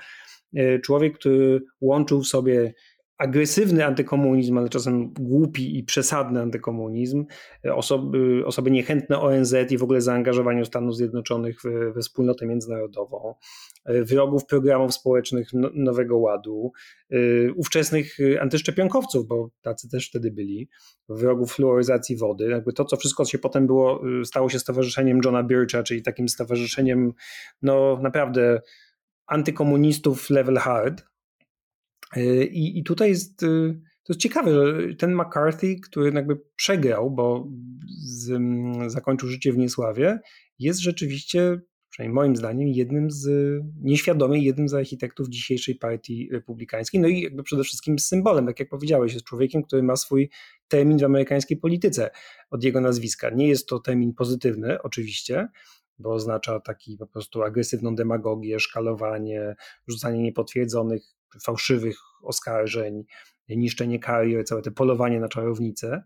Yy, człowiek, który łączył w sobie agresywny antykomunizm, ale czasem głupi i przesadny antykomunizm, osoby, osoby niechętne ONZ i w ogóle zaangażowaniu Stanów Zjednoczonych we, wspólnotę międzynarodową, wrogów programów społecznych no, Nowego Ładu, ówczesnych antyszczepionkowców, bo tacy też wtedy byli, wrogów fluoryzacji wody. Jakby to, co wszystko się potem było, stało się stowarzyszeniem Johna Bircha, czyli takim stowarzyszeniem no naprawdę antykomunistów level hard, I, I tutaj jest, y, to jest ciekawe, że ten McCarthy, który jakby przegrał, bo z, mm, zakończył życie w niesławie, jest rzeczywiście, przynajmniej moim zdaniem, jednym z, nieświadomie jednym z architektów dzisiejszej partii republikańskiej, no i jakby przede wszystkim symbolem, tak jak powiedziałeś, jest człowiekiem, który ma swój termin w amerykańskiej polityce od jego nazwiska. Nie jest to termin pozytywny, oczywiście, bo oznacza taki po prostu agresywną demagogię, szkalowanie, rzucanie niepotwierdzonych fałszywych oskarżeń, niszczenie karier, całe te polowanie na czarownicę.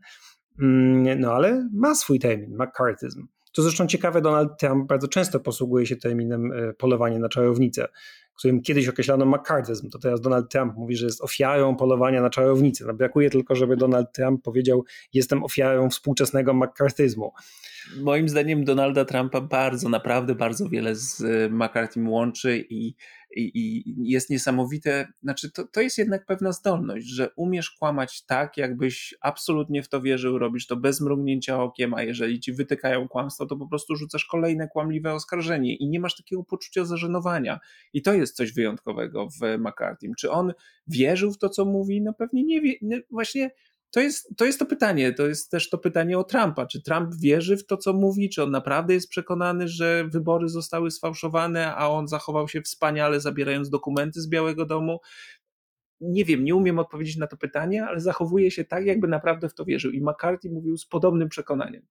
Mm, no ale ma swój termin, McCarthyzm. To zresztą ciekawe, Donald Trump bardzo często posługuje się terminem e, polowanie na czarownicę, którym kiedyś określano McCarthyzm. To teraz Donald Trump mówi, że jest ofiarą polowania na czarownicę. No, brakuje tylko, żeby Donald Trump powiedział, jestem ofiarą współczesnego McCarthyzmu. Moim zdaniem Donalda Trumpa bardzo, naprawdę bardzo wiele z e, McCarthym łączy i i, i jest niesamowite. Znaczy, to, to jest jednak pewna zdolność, że umiesz kłamać tak, jakbyś absolutnie w to wierzył, robisz to bez mrugnięcia okiem, a jeżeli ci wytykają kłamstwo, to po prostu rzucasz kolejne kłamliwe oskarżenie i nie masz takiego poczucia zażenowania. I to jest coś wyjątkowego w McCarthy. Czy on wierzył w to, co mówi? No pewnie nie wie. No właśnie to jest, to jest to pytanie. To jest też to pytanie o Trumpa. Czy Trump wierzy w to, co mówi? Czy on naprawdę jest przekonany, że wybory zostały sfałszowane, a on zachował się wspaniale, zabierając dokumenty z Białego Domu? Nie wiem, nie umiem odpowiedzieć na to pytanie, ale zachowuje się tak, jakby naprawdę w to wierzył. I McCarthy mówił z podobnym przekonaniem.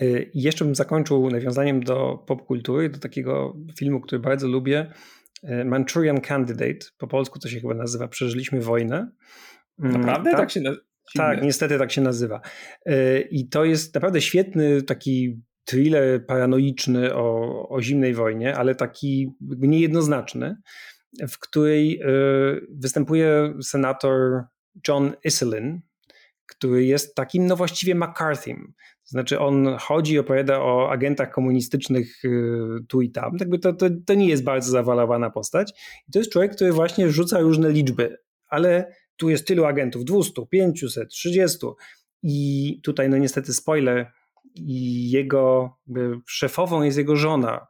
Y, jeszcze bym zakończył nawiązaniem do popkultury, do takiego filmu, który bardzo lubię. Y, Manchurian Candidate, po polsku to się chyba nazywa Przeżyliśmy wojnę. Mm, naprawdę? Tak, tak się nazywa? Tak, niestety tak się nazywa. Y, I to jest naprawdę świetny taki thriller paranoiczny o, o zimnej wojnie, ale taki niejednoznaczny, w której występuje senator John Iselin, który jest takim no właściwie McCarthym. Znaczy on chodzi, opowiada o agentach komunistycznych y, tu i tam. Jakby to, to, to nie jest bardzo zawalowana postać. I to jest człowiek, który właśnie rzuca różne liczby, ale tu jest tylu agentów, 200, 500, 30 i tutaj no niestety spoiler, jego szefową jest jego żona,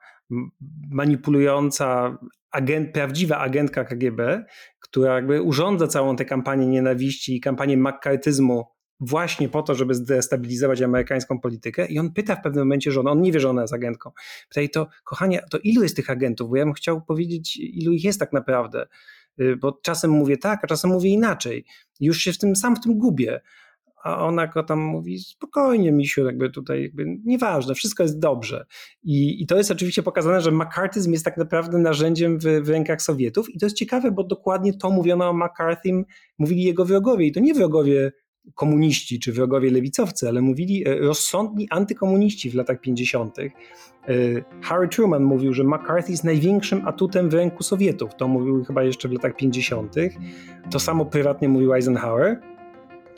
manipulująca agent, prawdziwa agentka KGB, która jakby urządza całą tę kampanię nienawiści i kampanię makkartyzmu właśnie po to, żeby zdestabilizować amerykańską politykę i on pyta w pewnym momencie żonę, on nie wie, że ona jest agentką. Pyta jej to, kochanie, to ilu jest tych agentów? Bo ja bym chciał powiedzieć, ilu ich jest tak naprawdę. Y, bo czasem mówię tak, a czasem mówię inaczej. Już się w tym, sam w tym gubię. A ona go tam mówi, spokojnie misiu, jakby tutaj, jakby nieważne, wszystko jest dobrze. I, I to jest oczywiście pokazane, że McCarthyzm jest tak naprawdę narzędziem w, w rękach Sowietów i to jest ciekawe, bo dokładnie to mówiono o McCarthym, mówili jego wrogowie i to nie wrogowie komuniści czy wrogowie lewicowcy, ale mówili e, rozsądni antykomuniści w latach 50. E, Harry Truman mówił, że McCarthy jest największym atutem w ręku Sowietów. To mówił chyba jeszcze w latach 50. To samo prywatnie mówił Eisenhower,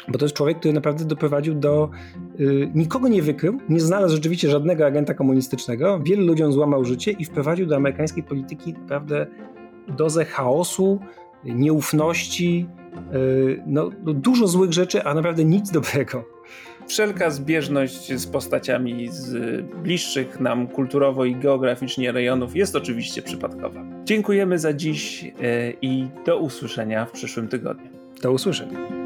bo to jest człowiek, który naprawdę doprowadził do. Yy, nikogo nie wykrył, nie znalazł rzeczywiście żadnego agenta komunistycznego, wielu ludziom złamał życie i wprowadził do amerykańskiej polityki naprawdę dozę chaosu, nieufności, no, dużo złych rzeczy, a naprawdę nic dobrego. Wszelka zbieżność z postaciami z bliższych nam kulturowo i geograficznie rejonów jest oczywiście przypadkowa. Dziękujemy za dziś yy, i do usłyszenia w przyszłym tygodniu. Do usłyszenia.